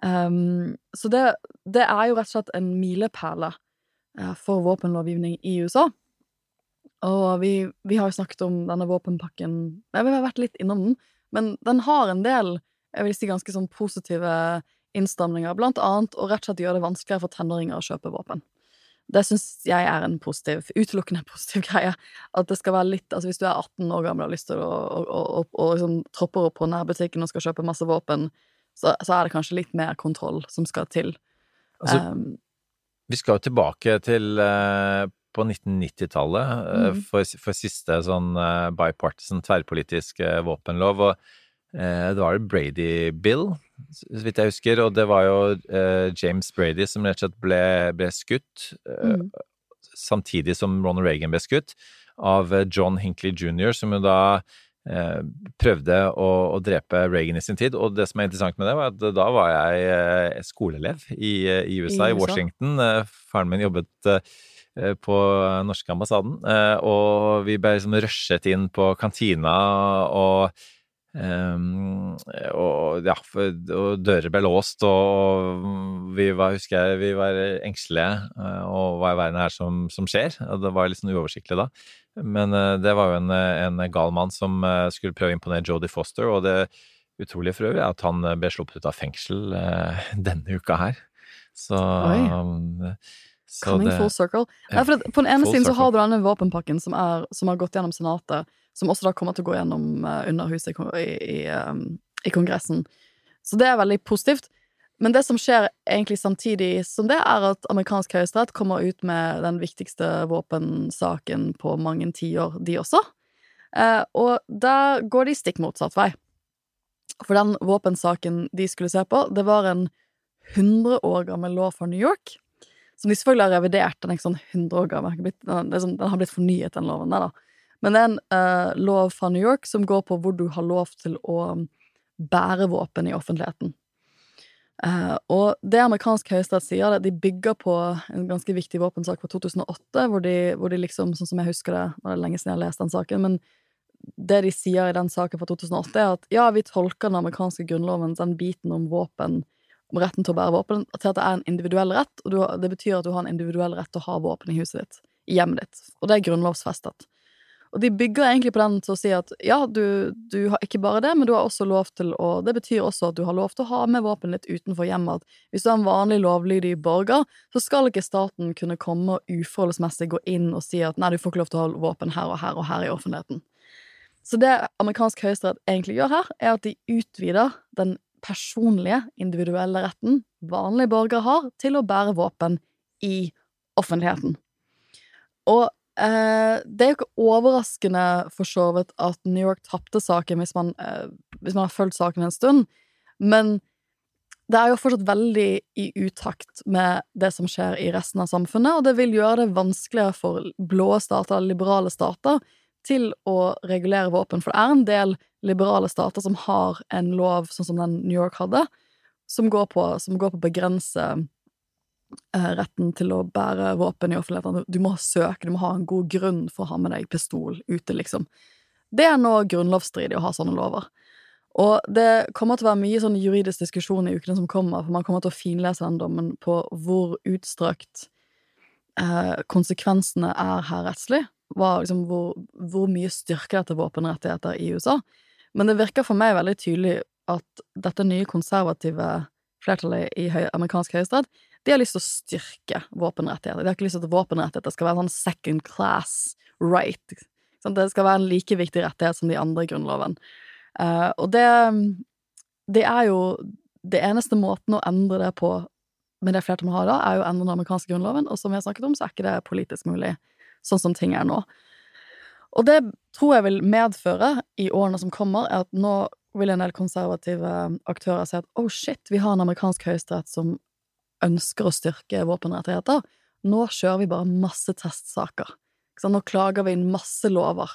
Um, så det, det er jo rett og slett en milepæle eh, for våpenlovgivning i USA. Og vi, vi har jo snakket om denne våpenpakken Jeg Vi har vært litt innom den, men den har en del jeg vil si ganske sånn positive innstramninger, blant annet å rett og slett gjøre det vanskeligere for tenåringer å kjøpe våpen. Det syns jeg er en positiv, utelukkende positiv <laughs> greie. At det skal være litt Altså hvis du er 18 år gammel og har lyst til å, å, å, å liksom tropper opp på nærbutikken og skal kjøpe masse våpen, så, så, er det kanskje litt mer kontroll som skal til. Altså, um, vi skal jo tilbake til uh, på 1990-tallet uh, mm. for, for, siste sånn uh, bipartisan tverrpolitisk våpenlov. og det var det Brady Bill, så vidt jeg husker, og det var jo James Brady som rett og slett ble, ble skutt. Mm. Samtidig som Ronald Reagan ble skutt, av John Hinckley jr., som jo da uh, prøvde å, å, drepe Reagan i sin tid. Og det som er interessant med det, var at da var jeg eh, skoleelev i, eh, i, USA, i, Washington. Faren min jobbet på norske ambassaden, og vi ble liksom rushet inn på kantina og Um, og ja, og dører ble låst, og vi var, husker jeg, vi var engstelige. Og hva i verden er det som, som skjer? Og det var litt sånn uoversiktlig da. Men uh, det var jo en, en gal mann som uh, skulle prøve å imponere Jodie Foster, og det utrolige for øvrig er at han ble sluppet ut av fengsel uh, <laughs> denne uka her. Så, um, så Coming det, full circle. Ja, på den ene siden så har du denne våpenpakken som, er, som har gått gjennom Senatet som også da kommer til å gå gjennom uh, Underhuset i, i, um, i, Kongressen. Så det er veldig positivt. Men det som skjer egentlig samtidig som det, er at amerikansk høyesterett kommer ut med den viktigste våpensaken på mange tiår, de også. Uh, og der går de stikk motsatt vei. For den våpensaken de skulle se på, det var en 100 år gammel lov fra New York. Som de selvfølgelig har revidert. Den er ikke sånn 100 år gammel. Den har blitt fornyet, den loven der, da. Men det er en uh, lov fra New York som går på hvor du har lov til å bære våpen i offentligheten. Uh, og det amerikansk høyesterett sier, det, de bygger på en ganske viktig våpensak fra 2008, hvor de, hvor de, liksom, sånn som jeg husker det, nå er det lenge siden jeg har lest den saken, men det de sier i den saken fra 2008, er at ja, vi tolker den amerikanske grunnloven, den biten om våpen, om retten til å bære våpen, til at det er en individuell rett, og du, det betyr at du har en individuell rett til å ha våpen i huset ditt, i hjemmet ditt, og det er grunnlovsfestet. Og de bygger egentlig på den til å si at ja, du, du, har ikke bare det, men du har også lov til å Det betyr også at du har lov til å ha med våpen litt utenfor hjemmet. Hvis du er en vanlig lovlydig borger, så skal ikke staten kunne komme og uforholdsmessig gå inn og si at nei, du får ikke lov til å ha våpen her og her og her i offentligheten. Så det amerikansk høyesterett egentlig gjør her, er at de utvider den personlige, individuelle retten vanlige borgere har til å bære våpen i offentligheten. Og Eh, det er jo ikke overraskende for så vidt at New York tapte saken hvis man, eh, hvis man har fulgt saken en stund, men det er jo fortsatt veldig i utakt med det som skjer i resten av samfunnet, og det vil gjøre det vanskeligere for blå stater, liberale stater, til å regulere våpen, for det er en del liberale stater som har en lov sånn som den New York hadde, som går på, som går på å begrense retten til å bære våpen i offentligheten. Du må søke, du må ha en god grunn for å ha med deg pistol ute, liksom. Det er nå grunnlovsstridig å ha sånne lover. Og det kommer til å være mye sånn juridisk diskusjon i ukene som kommer, for man kommer til å finlese den dommen på hvor utstrakt eh, konsekvensene er her rettslig. Hva, liksom, hvor, hvor, mye styrker dette våpenrettigheter i USA? Men det virker for meg veldig tydelig at dette nye konservative flertallet i høy, amerikansk høyesterett de har lyst til å styrke våpenrettigheter. De har ikke lyst til at våpenrettigheter skal være en sånn second class right. Sånn, det skal være en like viktig rettighet som de andre i Grunnloven. Uh, og det, det er jo Det eneste måten å endre det på med det flertallet vi har da, er jo å endre den amerikanske grunnloven, og som vi har snakket om, så er ikke det politisk mulig, sånn som ting er nå. Og det tror jeg vil medføre, i årene som kommer, er at nå vil en del konservative aktører si at oh shit, vi har en amerikansk høyesterett som ønsker å styrke våpenrettigheter. Nå kjører vi bare masse testsaker. Nå klager vi inn masse lover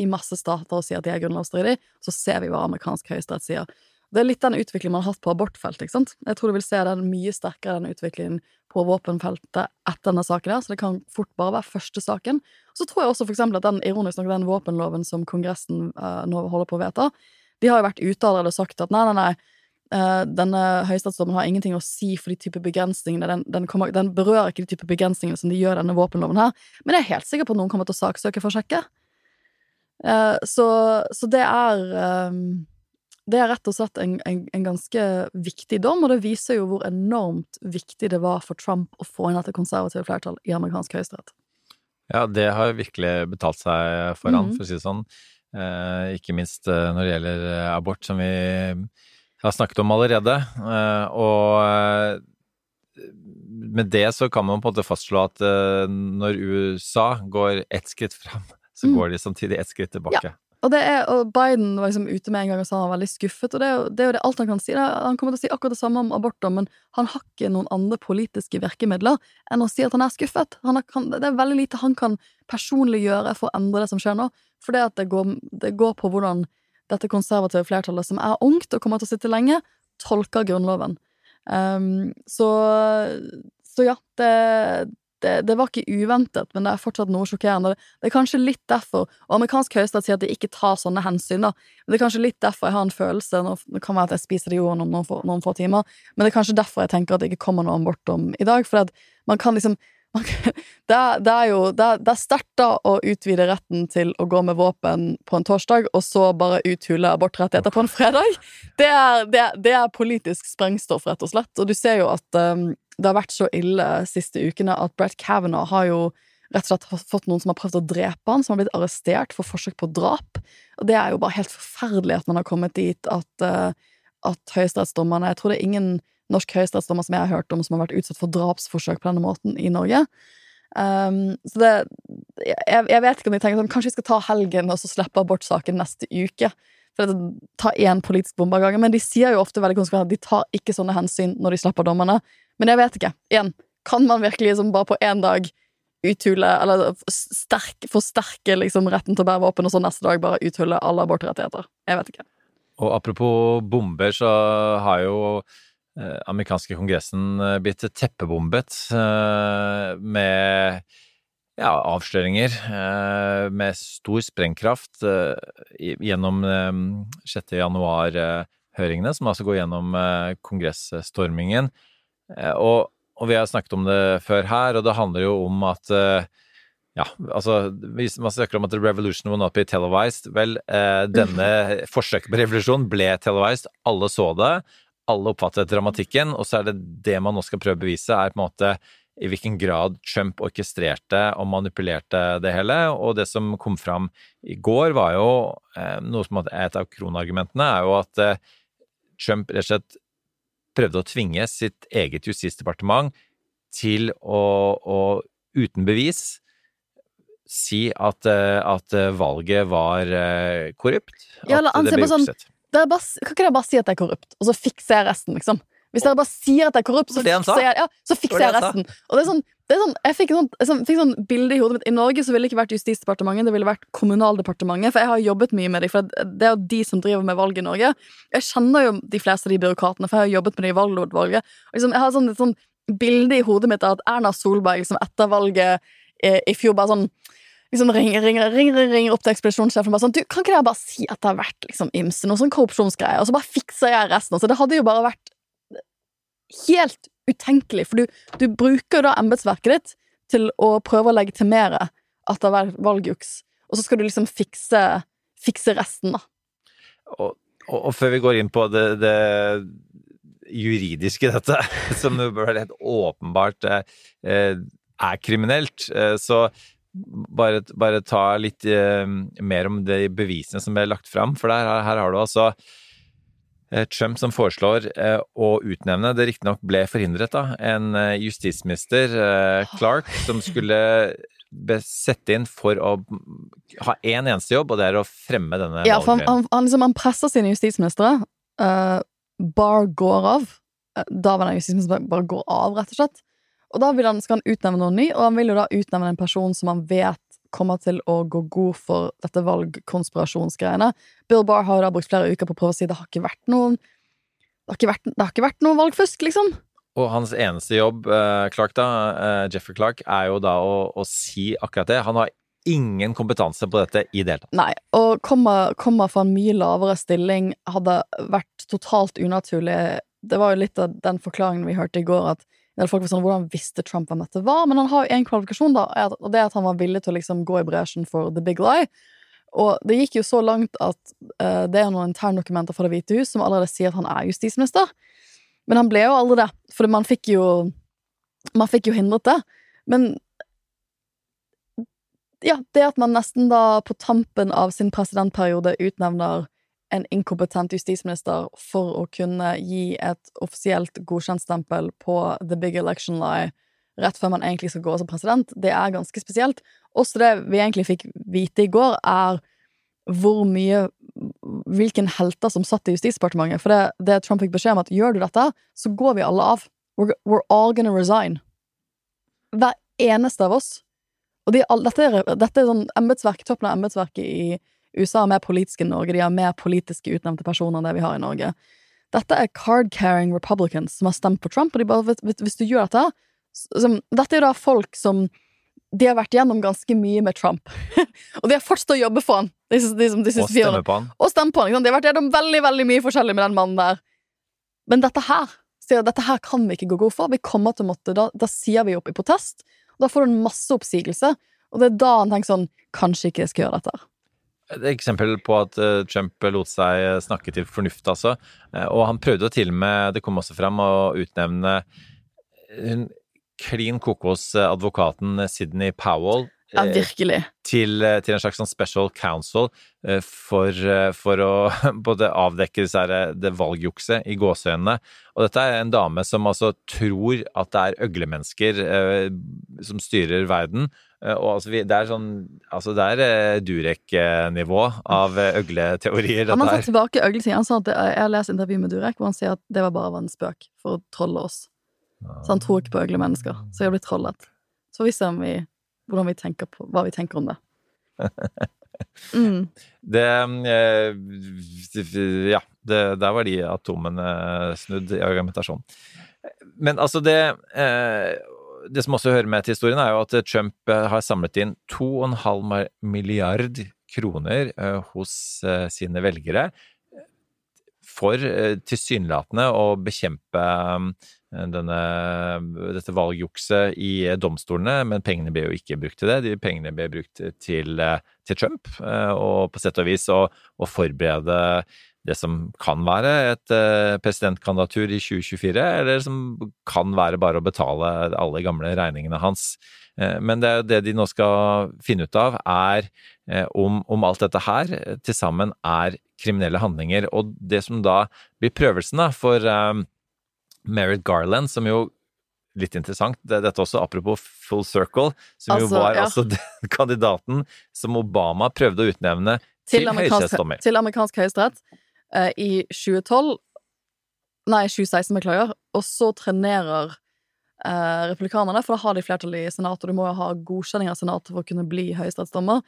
i masse stater og sier at de er grunnlovsstridige, så ser vi hva amerikansk høyesterett sier. Det er litt den utviklingen man har hatt på abortfeltet. ikke sant? Jeg tror du vil se den mye sterkere, den utviklingen på våpenfeltet etter denne saken så det kan fort bare være første saken. Så tror jeg også for eksempel at den ironisk nok den våpenloven som Kongressen uh, nå holder på å vedta, de har jo vært ute allerede og sagt at nei, nei, nei, Uh, denne høyesterettsdommen har ingenting å si for de type begrensningene. Den, den, kommer, den, berører ikke de type begrensningene som de gjør denne våpenloven her. Men jeg er helt sikker på at noen kommer til å saksøke for å sjekke. Uh, så, så, det er um, det er rett og slett en, en, en ganske viktig dom, og det viser jo hvor enormt viktig det var for Trump å få inn dette konservative flertall i amerikansk høyesterett. Ja, det har virkelig betalt seg for han, Mhm. for å si det sånn. Uh, ikke minst eh, når det gjelder eh, abort, som vi har snakket om allerede. Eh, og eh, med det så kan man på en måte fastslå at eh, når USA går ett skritt fram, så Mm. går de samtidig ett skritt tilbake. Ja. Og, det er, og Biden var liksom ute med en gang og sa han var veldig skuffet, og det er jo det, er jo det alt han kan si. Han kommer til å si akkurat det samme om abort, men han har ikke noen andre politiske virkemidler enn å si at han er skuffet. Han er, kan, det er veldig lite han kan personlig gjøre for å endre det som skjer nå, for det at det går, det går på hvordan dette konservative flertallet, som er ungt og kommer til å sitte lenge, tolker Grunnloven. Um, så, så ja, det, det, det var ikke uventet, men det er fortsatt noe sjokkerende. Det er kanskje litt derfor, og amerikansk høyesterett sier at de ikke tar sånne hensyn, da, men det er kanskje litt derfor jeg har en følelse nå, Det kan være at jeg spiser det jorden om noen, noen få timer, men det er kanskje derfor jeg tenker at det ikke kommer noe om i dag, for at man kan liksom da, er jo da da å utvide retten til å gå med våpen på en torsdag, og så bare uthule abortrettigheter på en fredag. Det er, det, det er politisk sprengstoff, rett og slett. Og du ser jo at um, det har vært så ille siste ukene at Brett Kavanaugh har jo rett og slett fått noen som har prøvd å drepe han, som har blitt arrestert for forsøk på drap. Og det er jo bare helt forferdelig at man har kommet dit at, uh, at høyesterettsdommerne Jeg tror det er ingen norsk høyesterettsdommer som jeg har hørt om, som har vært utsatt for drapsforsøk på denne måten i Norge. Um, så det jeg, jeg vet ikke om de tenker sånn Kanskje vi skal ta helgen og så slippe abortsaken neste uke. For det, ta én politisk bombe av gangen. Men de sier jo ofte veldig konsekvent at de tar ikke sånne hensyn når de slipper dommerne. Men jeg vet ikke. Igjen, kan man virkelig liksom bare på én dag uthule Eller sterk, forsterke liksom retten til å bære våpen, og så neste dag bare uthule alle abortrettigheter? Jeg vet ikke. Og apropos bomber, så har jo amerikanske kongressen eh, blitt teppebombet eh, med ja, avsløringer eh, med stor sprengkraft eh, gjennom eh, 6. januar-høringene, som altså går gjennom eh, kongressstormingen. Eh, og, og vi har snakket om det før her, og det handler jo om at eh, ja, altså hvis man snakker om at the revolution will not be televised Vel, eh, denne forsøket på revolusjon ble televised, alle så det, alle oppfattet dramatikken, og så er det det man nå skal prøve å bevise, er på en måte i hvilken grad Trump orkestrerte og manipulerte det hele. Og det som kom fram i går, var jo eh, noe som er et av kronargumentene, er jo at eh, Trump rett og slett prøvde å tvinge sitt eget justisdepartement til å, å uten bevis si at, eh, at valget var korrupt. Ja, eller han det ser på sånn- bare, kan ikke dere bare si at jeg er korrupt, og så fikser jeg resten, liksom? Hvis dere bare sier at jeg er korrupt, så fikser jeg, ja, så fikser jeg resten. Og det er sånn, det er sånn Jeg fikk, sånn, jeg sånn, fikk sånn bilde i hodet mitt. I Norge så ville det ikke vært Justisdepartementet, det ville vært Kommunaldepartementet. For jeg har jobbet mye med dem, for det er jo de som driver med valg i Norge. Jeg kjenner jo de fleste av de byråkratene, for jeg har jobbet med dem i valglovutvalget. Liksom, jeg har sånn, et sånn bilde i hodet mitt av at Erna Solberg liksom etter valget eh, i fjor bare sånn liksom ringer, ringer, ringer, ringer opp til ekspedisjonssjefen bare sånn Du, kan ikke dere bare si at det har vært liksom ymse, noe sånn korrupsjonsgreier, og så bare fikser jeg resten? Så det hadde jo bare vært helt utenkelig, for du, du bruker jo da embetsverket ditt til å prøve å legitimere at det har vært valgjuks, og så skal du liksom fikse, fikse resten, da. Og, og, og før vi går inn på det, det juridiske dette, <laughs> som jo bør helt åpenbart eh, eh, er kriminelt, eh, så bare, bare ta litt eh, mer om de bevisene som ble lagt fram. For der, her har du altså eh, Trump som foreslår eh, å utnevne, det riktignok ble forhindret, da, en eh, justisminister, eh, Clark, som skulle sette inn for å ha én eneste jobb, og det er å fremme denne Ja, for han, han, han, liksom, han presser sine justisministre. Uh, Barr går av. Uh, Daværende justisminister bare går av, rett og slett. Og da han, skal han utnevne noen ny, og han vil jo da utnevne en person som han vet kommer til å gå god for dette valgkonspirasjonsgreiene. Bill Barr har jo da brukt flere uker på å prøve å si det har ikke vært noen det har ikke vært, det har ikke vært noe valgfusk, liksom. Og hans eneste jobb, eh, Clark da, eh, Jeffrey Clark, er jo da å, å si akkurat det. Han har ingen kompetanse på dette i det hele tatt. Nei, og kommer, kommer fra en mye lavere stilling, hadde vært totalt unaturlig. Det var jo litt av den forklaringen vi hørte i går, at en folk var sånn, hvordan visste Trump hvem dette var? Men han har jo én kvalifikasjon, da, og det er at han var villig til å liksom gå i bresjen for the big lie. Og det gikk jo så langt at uh, det er noen interndokumenter fra Det hvite hus som allerede sier at han er justisminister. Men han ble jo aldri det, for man fikk jo Man fikk jo hindret det. Men ja, det at man nesten da på tampen av sin presidentperiode utnevner en inkompetent justisminister for å kunne gi et offisielt godkjentstempel på the big election lie rett før man egentlig skal gå som president, det er ganske spesielt. Også det vi egentlig fikk vite i går, er hvor mye Hvilken helter som satt i Justisdepartementet. For det, det Trump fikk beskjed om, at gjør du dette, så går vi alle av. We're, we're all gonna resign. Hver eneste av oss. Og de, dette, er, dette er sånn embetsverk, toppen av embetsverket i USA er mer politiske enn Norge. De har mer politiske utnevnte personer enn det vi har i Norge. Dette er card-carrying republicans som har stemt på Trump, og de bare, hvis du gjør dette, som, Dette er jo da folk som De har vært gjennom ganske mye med Trump. <laughs> og de har fortsatt å jobbe for han. De, de, de, Og stemme på han. Og stemme på han. De har vært gjennom veldig veldig mye forskjellig med den mannen der. Men dette her sier dette her kan vi ikke gå god for. Vi kommer til å måtte, Da, da sier vi opp i protest. Og da får du en masse oppsigelse. Og det er da han tenker sånn Kanskje ikke jeg skal gjøre dette. Et eksempel på at eh, Trump lot seg eh, snakke til fornuft, altså. Eh, Og han prøvde til og med, det kom også fram, å utnevne hun klin kokos-advokaten Sidney Powell Ja, virkelig. til, til en slags sånn special counsel for, for å <laughs> både avdekke disse her, det valgjukset i gåseøynene. Og dette er en dame som altså tror at det er øglemennesker eh, som styrer verden. Eh, Og altså, det er sånn Altså, det er eh, Durek-nivå av eh, øgleteorier, Han har tatt tilbake øglesiden. Han sa at det, Jeg har lest intervju med Durek, hvor han sier at det var bare var en spøk for å trolle oss. Så han tror ikke på øglemennesker. Så jeg blitt trollet. Så får vi se om vi, hvordan vi tenker på, hva vi tenker om det. <laughs> Mm. Det Ja, det, der var de atomene snudd i argumentasjon. Men altså, det Det som også hører med til historien, er jo at Trump eh, har samlet inn 2,5 milliard kroner eh, hos eh, sine velgere for eh, tilsynelatende å bekjempe eh, denne, dette valgjukset i eh, domstolene, men pengene ble jo ikke brukt til det. De pengene ble brukt til, eh, til Trump, eh, og på sett og vis å, å forberede det som kan være et eh, presidentkandidatur i 2024, eller som kan være bare å betale alle gamle regningene hans. Eh, Men det er jo det de nå skal finne ut av, er eh, om, om alt dette her til sammen er kriminelle handlinger. Og det som da blir prøvelsen da, for um, Merritt Garland, som jo Litt interessant, det, dette også apropos full circle, som jo Altså, var ja. altså <laughs> den kandidaten som Obama prøvde å utnevne Til, til amerikansk, høyesterettsdommer. til amerikansk høyesterett eh, i 2012 Nei, 2016, beklager. Og så trenerer eh, republikanerne, for da har de flertall i Senatet, og du må jo ha godkjenning av Senatet for å kunne bli høyesterettsdommer.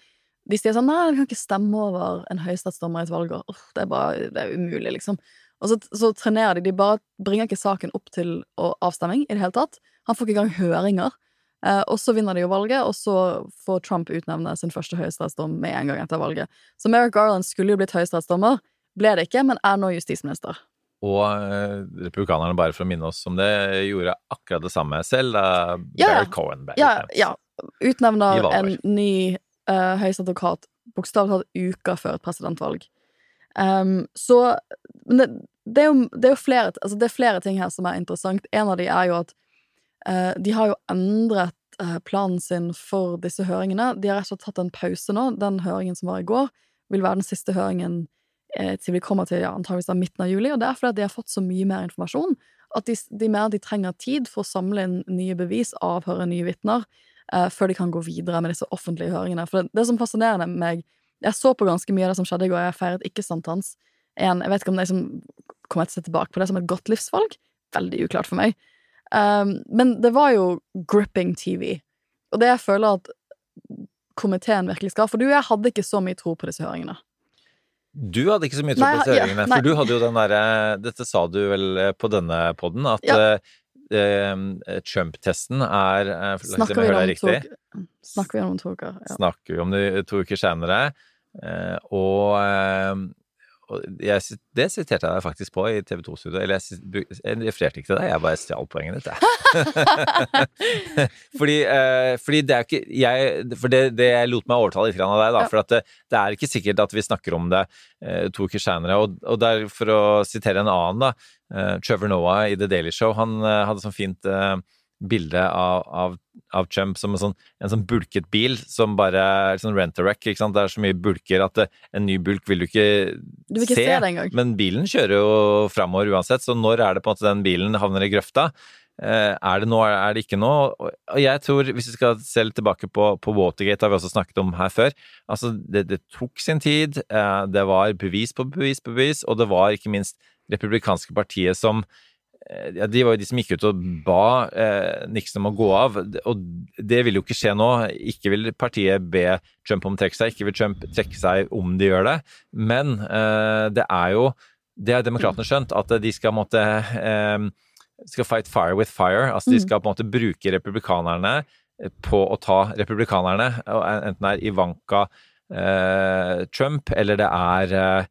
De sier sånn Nei, vi kan ikke stemme over en høyesterettsdommer i et valgår. Oh, det er bare det er umulig, liksom. Og så, så trenerer de. De bare bringer ikke saken opp til avstemming i det hele tatt. Han får ikke engang høringer. Eh, og så vinner de jo valget, og så får Trump utnevne sin første høyesterettsdom med en gang etter valget. Så Merrick Garland skulle jo blitt høyesterettsdommer, ble det ikke, men er nå justisminister. Og eh, republikanerne, bare for å minne oss om det, gjorde akkurat det samme selv da Ja, Barry Cohen ble Ja, utnevnt. ja. Utnevner en ny uh, høyesterettsadvokat bokstavelig talt uker før et presidentvalg. Um, så det, det, er jo, det, er jo flere, altså det er flere ting her som er interessant. En av de er jo at uh, de har jo endret eh, planen sin for disse høringene. De har rett og slett tatt en pause nå. Den høringen som var i går, vil være den siste høringen eh, til vi kommer til ja, antageligvis da midten av juli. Og det er fordi de har fått så mye mer informasjon at de, de mener de trenger tid for å samle inn nye bevis, avhøre nye vitner, eh, før de kan gå videre med disse offentlige høringene. For det, det som fascinerer meg Jeg så på ganske mye av det som skjedde i går. Jeg feiret ikke-sankthans. Jeg vet ikke om det liksom kommer til å se tilbake på det som et godt livsvalg. Veldig uklart for meg. Um, men det var jo gripping TV. Og det jeg føler at komiteen virkelig skal For du jeg hadde ikke så mye tro på disse høringene. Du hadde ikke så mye tro på disse høringene, for du hadde jo den derre Dette sa du vel eh, på denne poden, at Ja. eh, eh, Trump-testen er eh, Snakker vi om to, snakker vi om to uker? Ja. Snakker vi om det to uker senere. Eh, og jeg, det siterte jeg deg faktisk på i TV 2-studioet. Eller jeg, jeg refererte ikke til deg, jeg bare stjal poenget ditt, jeg. <laughs> fordi, eh, fordi det er ikke jeg, For det, det jeg lot meg overtale litt av deg, da. Ja. For at det, det er ikke sikkert at vi snakker om det eh, to uker seinere. Og, og der, for å sitere en annen, da. eh, Trevor Noah i The Daily Show, han eh, hadde sånn fint eh, bilde av, av, av Trump som en sånn, en sånn bulket bil som bare er sånn rent-a-wreck. Det er så mye bulker at det, en ny bulk vil du ikke, Du vil ikke se engang. Men bilen kjører jo framover uansett, så når er det på en måte den bilen havner i grøfta? Eh, Er det nå, er det ikke nå? Og jeg tror, hvis vi skal se litt tilbake på, på Watergate, har vi også snakket om her før, altså det, det tok sin tid, eh, det var bevis på bevis på bevis, og det var ikke minst republikanske partiet som eh, ja, De var jo de som gikk ut og ba eh, Nixon om å gå av, og det vil jo ikke skje nå. Ikke vil partiet be Trump om å trekke seg, ikke vil Trump trekke seg om de gjør det, men eh, det er jo Det har demokratene skjønt, at de skal måtte eh, skal fight fire with fire. Altså de Mm. skal på en måte bruke republikanerne på å ta republikanerne, enten det er Ivanka eh, Trump eller det er eh,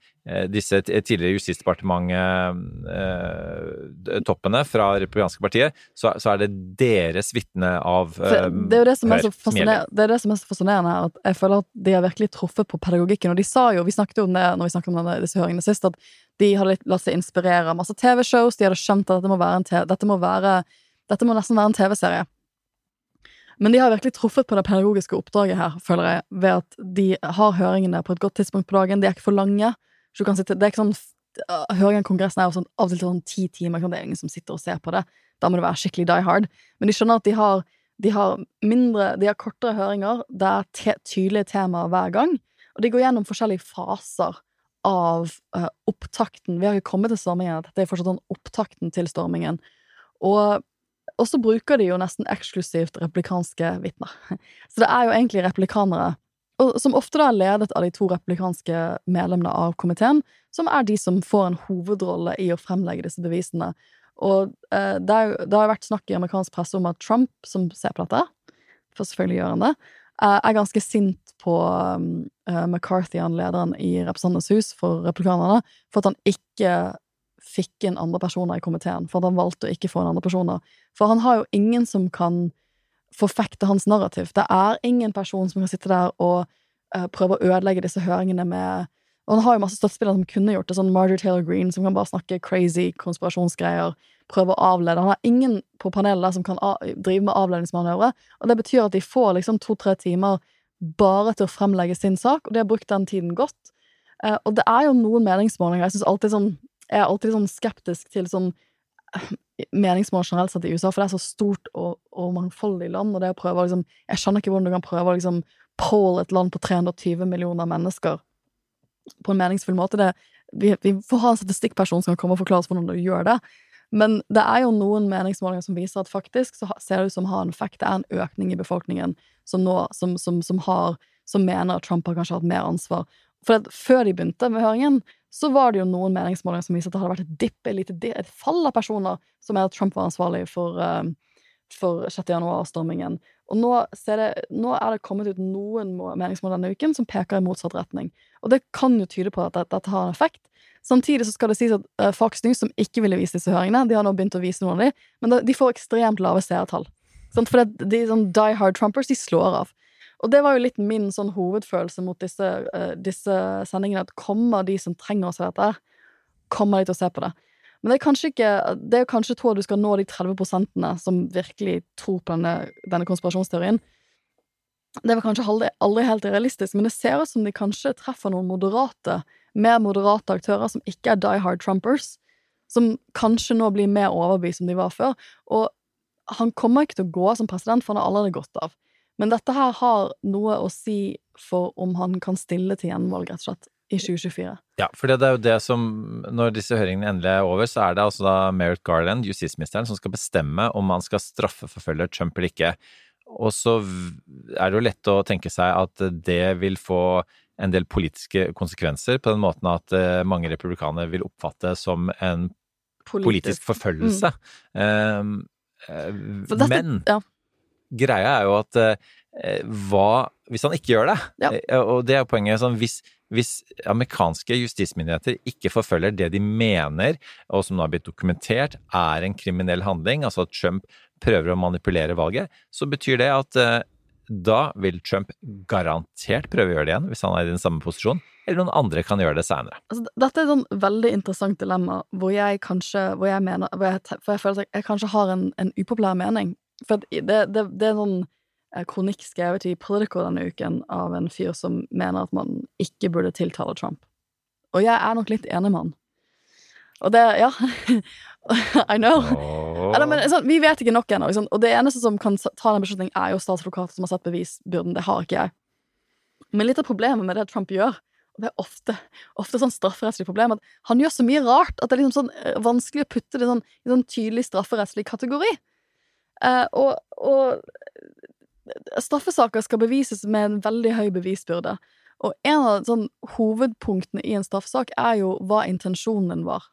disse tidligere justisdepartementet-toppene fra republikanske partiet, så, så er det deres vitne av eh, det er jo det som er så fascinerende, det det som er så fascinerende her, at jeg føler at de har virkelig truffet på pedagogikken. Og de sa jo, vi snakket jo om det når vi snakket om denne, disse høringene sist, at de hadde litt- latt seg inspirere av masse TV-shows, de hadde skjønt at dette må TV, dette må være dette må nesten være en TV-serie. Men de har virkelig truffet på det pedagogiske oppdraget her, føler jeg, ved at de har høringene på et godt tidspunkt på dagen. De er ikke for lange. Så du kan sitte, det er ikke sånn Høringen i Kongressen er jo sånn, av og til sånn ti timer. sant? Det er ingen som sitter og ser på det. Da må det være skikkelig die hard. Men de skjønner at de har, de har mindre De har kortere høringer. Det er te tydelige temaer hver gang. Og de går gjennom forskjellige faser av uh, opptakten. Vi har ikke kommet til stormingen. Dette er fortsatt sånn opptakten til stormingen. Og og så bruker de jo nesten eksklusivt replikanske vitner. <laughs> Så det er jo egentlig replikanere, og som ofte da er ledet av de to replikanske medlemmene av komiteen, som er de som får en hovedrolle i å fremlegge disse bevisene. Og eh, det, er det har vært snakk i amerikansk presse om at Trump, som ser på dette, for selvfølgelig gjør han det, eh, er ganske sint på eh, McCarthy, han lederen i Representantenes hus for replikanerne, for at han ikke fikk inn andre personer i komiteen, for at han valgte å ikke få inn andre personer. For han har jo ingen som kan forfekte hans narrativ. Det er ingen person som kan sitte der og uh, prøve å ødelegge disse høringene med Og han har jo masse støttespillere som kunne gjort det, sånn Marjorie Taylor Green, som kan bare snakke crazy konspirasjonsgreier, prøve å avlede. Han har ingen på panelet som kan drive med avledningsmanøvre, og det betyr at de får liksom to-tre timer bare til å fremlegge sin sak, og de har brukt den tiden godt. Uh, og det er jo noen meningsmålinger Jeg synes alltid sånn jeg er alltid sånn skeptisk til sånn meningsmål generelt sett i USA, for det er så stort og, og mangfoldig land, og det å prøve liksom Jeg skjønner ikke hvordan du kan prøve å liksom poll et land på 320 millioner mennesker på en meningsfull måte. Det, vi, vi får ha en statistikkperson som kan komme og forklare oss hvordan du gjør det. Men det er jo noen meningsmålinger som viser at faktisk så ser det ut som har en effekt. Det er en økning i befolkningen som nå som, som, som har som mener at Trump har kanskje hatt mer ansvar. For at før de begynte med høringen, så var det jo noen meningsmålinger som viste at det hadde vært et dipp, et lite et fall av personer som er at Trump var ansvarlig for, eh, for 6. januar-stormingen. Og nå, det, nå er det kommet ut noen må- meningsmålinger denne uken som peker i motsatt retning. Og det kan jo tyde på at dette, har en effekt. Samtidig så skal det sies at uh, Fox News, som ikke ville vise disse høringene, de har nå begynt å vise noen av dem, men de får ekstremt lave seertall. For de sånn die hard Trumpers, de slår av. Og det var jo litt min sånn hovedfølelse mot disse, uh, disse sendingene, at kommer de som trenger å se dette, kommer de til å se på det. Men det er kanskje ikke Det er kanskje to at du skal nå de 30 som virkelig tror på denne, denne konspirasjonsteorien. Det var kanskje aldri, aldri helt realistisk, men det ser ut som de kanskje treffer noen moderate, mer moderate aktører som ikke er die hard Trumpers, som kanskje nå blir mer overbevist som de var før. Og han kommer ikke til å gå av som president, for han har allerede gått av. Men dette her har noe å si for om han kan stille til gjenvalg, rett og slett, i 2024. Ja, for det er jo det som Når disse høringene endelig er over, så er det altså da Merrick Garland, justisministeren, som skal bestemme om man skal straffeforfølge Trump eller ikke. Og så er det jo lett å tenke seg at det vil få en del politiske konsekvenser, på den måten at eh, mange republikanere vil oppfatte som en politisk forfølgelse. Um, eh, dette- men ja. Greia er jo at eh, hva Hvis han ikke gjør det, Ja. eh, og det er poenget sånn, hvis, hvis amerikanske justismyndigheter ikke forfølger det de mener, og som nå har blitt dokumentert, er en kriminell handling, altså at Trump prøver å manipulere valget, så betyr det at eh, da vil Trump garantert prøve å gjøre det igjen, hvis han er i den samme posisjonen, eller noen andre kan gjøre det seinere. Altså, dette er et sånn veldig interessant dilemma, hvor jeg kanskje hvor jeg mener, hvor jeg, For jeg føler at jeg kanskje har en, en upopulær mening. For det, det, det er en sånn eh, kronikk skrevet i Politico denne uken av en fyr som mener at man ikke burde tiltale Trump. Og jeg er nok litt enig med han. Og det Ja. <laughs> I know. Oh. Eller, men, sånn, vi vet ikke nok ennå. Liksom. Og det eneste som kan ta den beslutningen, er jo statsadvokater som har sett bevisbyrden. Det har ikke jeg. Men litt av problemet med det Trump gjør, og det er ofte, ofte sånn strafferettslig problem, at han gjør så mye rart at det er liksom sånn eh, vanskelig å putte det sånn, i sånn tydelig strafferettslig kategori. Eh, og, og straffesaker skal bevises med en veldig høy bevisbyrde. Og en av sånn, hovedpunktene i en straffesak er jo hva intensjonen din var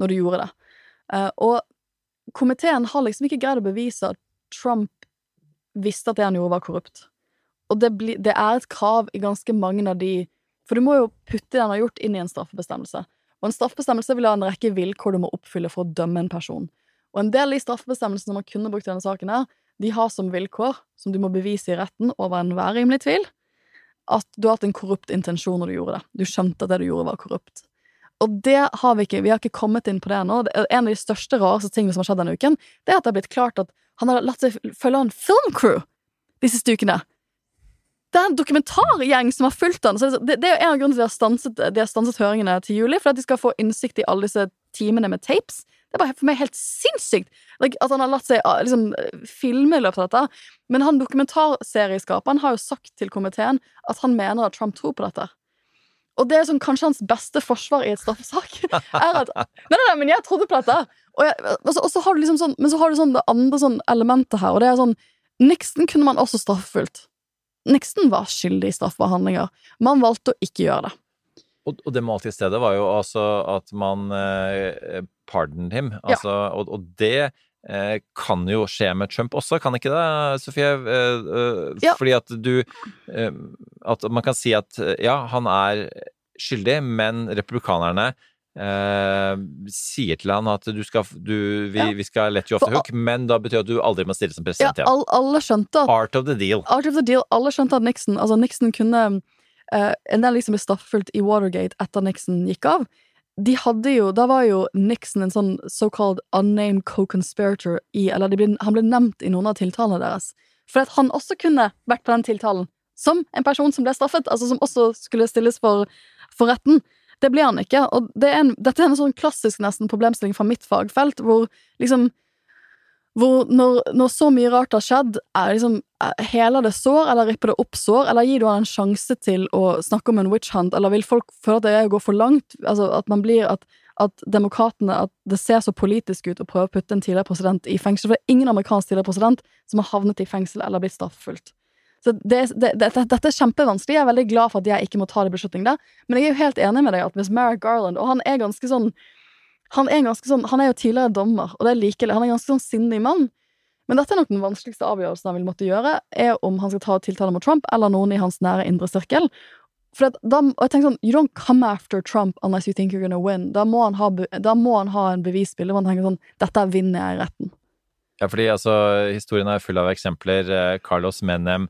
når du gjorde det. Eh, og komiteen har liksom ikke greid å bevise at Trump visste at det han gjorde, var korrupt. Og det, bli, det er et krav i ganske mange av de For du må jo putte det han har gjort, inn i en straffebestemmelse. Og en straffebestemmelse vil ha en rekke vilkår du må oppfylle for å dømme en person. Og en del av de straffebestemmelsene man kunne brukt i denne saken, her, de har som vilkår, som du må bevise i retten over enhver rimelig tvil, at du har hatt en korrupt intensjon når du gjorde det. Du skjønte at det du gjorde, var korrupt. Og det har vi ikke. Vi har ikke kommet inn på det ennå. En av de største, rareste tingene som har skjedd denne uken, det er at det har blitt klart at han har latt seg følge av en filmcrew de siste ukene. Det er en dokumentargjeng som har fulgt han. Det, det er en av grunnene til at de har stanset, de har stanset høringene til juli, for at de skal få innsikt i alle disse timene med tapes. Det bare for meg helt sinnssykt like, at han har latt seg ah, liksom, filme i løpet av dette. Men han dokumentarserieskaperen har jo sagt til komiteen at han mener at Trump tror på dette. Og det er sånn, kanskje hans beste forsvar i et straffesak. <laughs> er at Nei, nei, nei, men jeg trodde på dette! Og, jeg, og, så, og så har du liksom sånn Men så har du sånn det andre sånn elementet her, og det er sånn Nixon kunne man også straffefullt. Nixon var skyldig i straffbare handlinger. Man valgte å ikke gjøre det. Og, og det i stedet var jo altså at man eh, pardoned him. Altså, og, og det eh, kan jo skje med Trump også, kan ikke det, Sofie? Eh, eh, Ja. Fordi at du eh, At man kan si at eh, ja, han er skyldig, men republikanerne eh, sier til han at du skal, du, vi, Ja. vi skal let you off the hook, men da betyr det at du aldri må stille som president igjen. all, alle skjønte at Art of the deal. Art of the deal, alle skjønte at Nixon Altså, Nixon kunne eh, En del liksom ble stappfullt i Watergate etter Nixon gikk av. De hadde jo Da var jo Nixon en sånn so-called unnamed co-conspirator i Eller ble, han ble nevnt i noen av tiltalene deres. For at han også kunne vært på den tiltalen som en person som ble straffet, altså som også skulle stilles for, for retten. Det ble han ikke, og det er en, dette er en sånn klassisk nesten problemstilling fra mitt fagfelt, hvor liksom hvor når, når så mye rart har skjedd, er liksom eh, Heler det sår, eller ripper det opp sår, eller gir du han en sjanse til å snakke om en witch hunt, eller vil folk føle at det går for langt? Altså at man blir at, at demokratene At det ser så politisk ut å prøve å putte en tidligere president i fengsel. For det er ingen amerikansk tidligere president som har havnet i fengsel eller blitt straffefullt. Så det, det, det, dette er kjempevanskelig. Jeg er veldig glad for at jeg ikke må ta den beslutningen der. Men jeg er jo helt enig med deg at hvis Merrick Garland Og han er ganske sånn han er, sånn, han er jo tidligere dommer, og det er likelig. Han er en ganske sånn sindig mann. Men dette er nok den vanskeligste avgjørelsen han vil måtte gjøre, er om han skal ta tiltale mot Trump eller noen i hans nære indre sirkel. For da, og jeg tenker sånn, You don't come after Trump unless you think you're gonna win. Da må han ha, må han ha en bevisbilde hvor han tenker sånn Dette vinner jeg i retten. Ja, fordi altså, historien er full av eksempler. Eh, Carlos Menem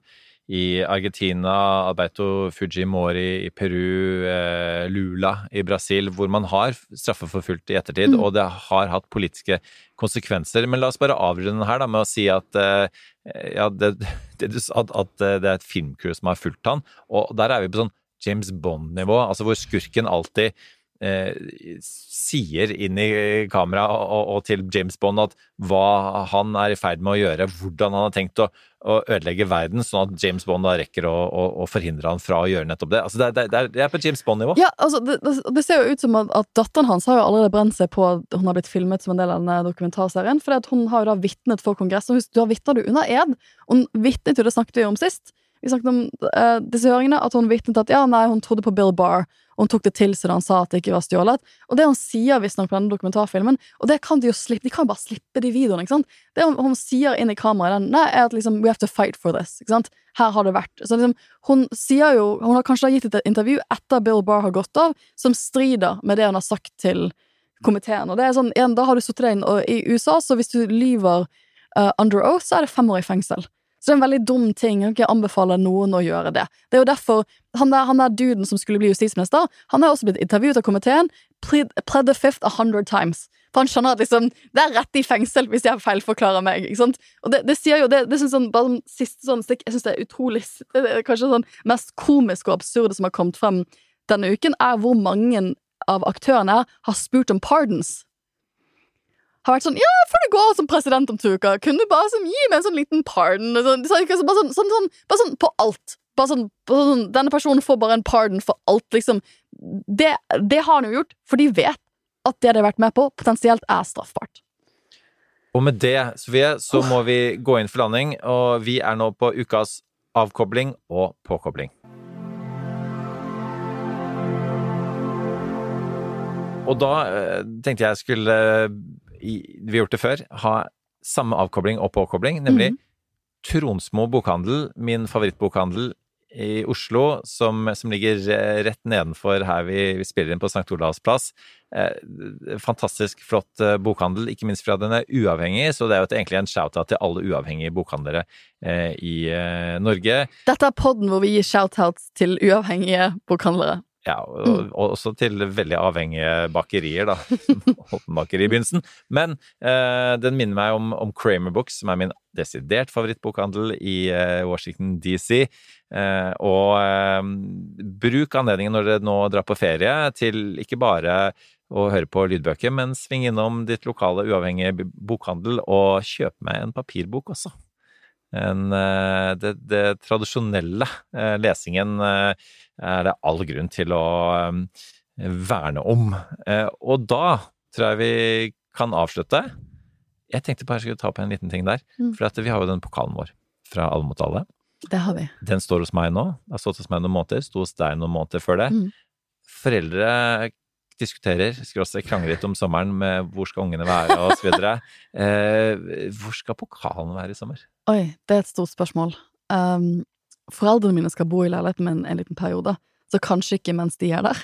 i Argentina, Alberto Fujimori i Peru, eh, Lula i Brasil, hvor man har straffeforfulgt i ettertid, Mm. og det har hatt politiske konsekvenser. Men la oss bare avrunde her da, med å si at, eh, ja, det, <laughs> det, du sa, at, at eh, det er et filmcrew som har fulgt han, og der er vi på sånn James Bond-nivå, altså hvor skurken alltid sier inn i kamera og, og, til James Bond at hva han er i ferd med å gjøre, hvordan han har tenkt å, å ødelegge verden, sånn at James Bond da rekker å, å, å forhindre han fra å gjøre nettopp det. Altså det, det, er- det er på James Bond-nivå. Ja, altså, det, det, det ser jo ut som at, at datteren hans har jo allerede brent seg på at hun har blitt filmet som en del av denne dokumentarserien. For hun har jo da vitnet for Kongressen. husk, du har vitnet du under ed. Hun vitnet jo, det snakket vi om sist. Vi snakket om uh, disse høringene, at hun vitnet at ja, nei, hun trodde på Bill Barr, og hun tok det til seg da han sa at det ikke var stjålet. Og det han sier visstnok på denne dokumentarfilmen, og det kan de jo slippe, de kan bare slippe de videoene, ikke sant. Det hun, hun sier inn i kameraet, den, nei, er at liksom We have to fight for this. ikke sant? Her har det vært. Så liksom, hun sier jo Hun har kanskje gitt et intervju etter Bill Barr har gått av, som strider med det hun har sagt til komiteen. Og det er sånn, igjen, da har du sittet deg inn, i USA, så hvis du lyver uh, under oath, så er det fem år i fengsel. Så det er en veldig dum ting. Jeg kan ikke anbefale noen å gjøre det. Det er jo derfor Han der, han der duden som skulle bli justisminister, han har også blitt intervjuet av komiteen. Plead, plead the fifth a hundred times. For han skjønner at liksom, det er rett i fengsel hvis jeg feilforklarer meg. ikke sant? Og det, det sier jo, det, det synes sånn, bare sånn siste sånn stikk, Jeg syns det er utrolig Det er kanskje sånn mest komiske og absurde som har kommet frem denne uken, er hvor mange av aktørene har spurt om pardons har vært sånn Ja, får du gå som president om to uker? Kunne du bare sånn, gi meg en sånn liten pardon? Sånn, så, så, bare, sånn, sånn, sånn, bare sånn på alt. Bare sånn, bare sånn, Denne personen får bare en pardon for alt, liksom. Det, det har han jo gjort, for de vet at det de har vært med på, potensielt er straffbart. Og med det, Sofie, så må vi gå inn for landing, og vi er nå på ukas avkobling og påkobling. Og da eh, tenkte jeg skulle i, Vi har gjort det før. Ha samme avkobling og påkobling, nemlig mm. Tronsmo bokhandel, min favorittbokhandel i Oslo, som, som ligger eh, rett nedenfor her vi, vi spiller inn på St. Olavs plass. Eh, fantastisk flott eh, bokhandel, ikke minst fra den er uavhengig, så det er jo egentlig en shout-out til alle uavhengige bokhandlere eh, i eh, Norge. Dette er podden hvor vi gir shout-outs til uavhengige bokhandlere. Ja, og, og også til veldig avhengige bakerier, da. <laughs> Holtenbakeri i begynnelsen. Men eh, den minner meg om, om Kramer Books, som er min desidert favorittbokhandel i eh, Washington DC. Eh, og eh, bruk anledningen når dere nå drar på ferie, til ikke bare å høre på lydbøker, men sving innom ditt lokale uavhengige bokhandel og kjøp meg en papirbok også. En, eh, det, det tradisjonelle eh, lesingen eh, er det all grunn til å verne om. Og da tror jeg vi kan avslutte. Jeg tenkte bare jeg skulle ta opp en liten ting der. Mm. For vi har jo den pokalen vår fra Alle mot alle. Det har vi. Den står hos meg nå. Det har stått hos meg noen måneder. Sto hos deg noen måneder før det. Mm. Foreldre diskuterer, skråstrek krangler litt om sommeren med hvor skal ungene være og så videre. <laughs> Eh, hvor skal pokalen være i sommer? Oi, det er et stort spørsmål. Um, foreldrene mine skal bo i leiligheten min en liten periode, så kanskje ikke mens de er der.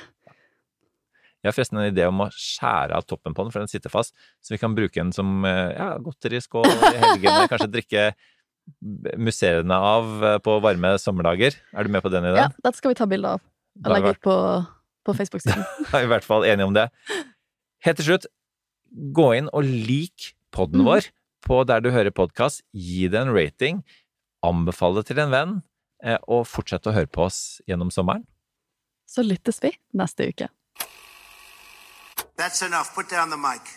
Jeg har forresten en idé om å skjære av toppen på den, for den sitter fast, så vi kan bruke den som eh, ja, godteriskål i helgene. <laughs> Kanskje drikke musserende av eh, på varme sommerdager. Er du med på den ideen? Ja. Dette skal vi ta bilde av legge ut på, på Facebook-siden. <laughs> er i hvert fall enige om det. Helt til slutt, gå inn og lik podden mm. vår på der du hører podkast. Gi det en rating. Anbefale det til en venn. eh, Og fortsett å høre på oss gjennom sommeren. Så lyttes vi neste uke. That's enough. Put down the mic.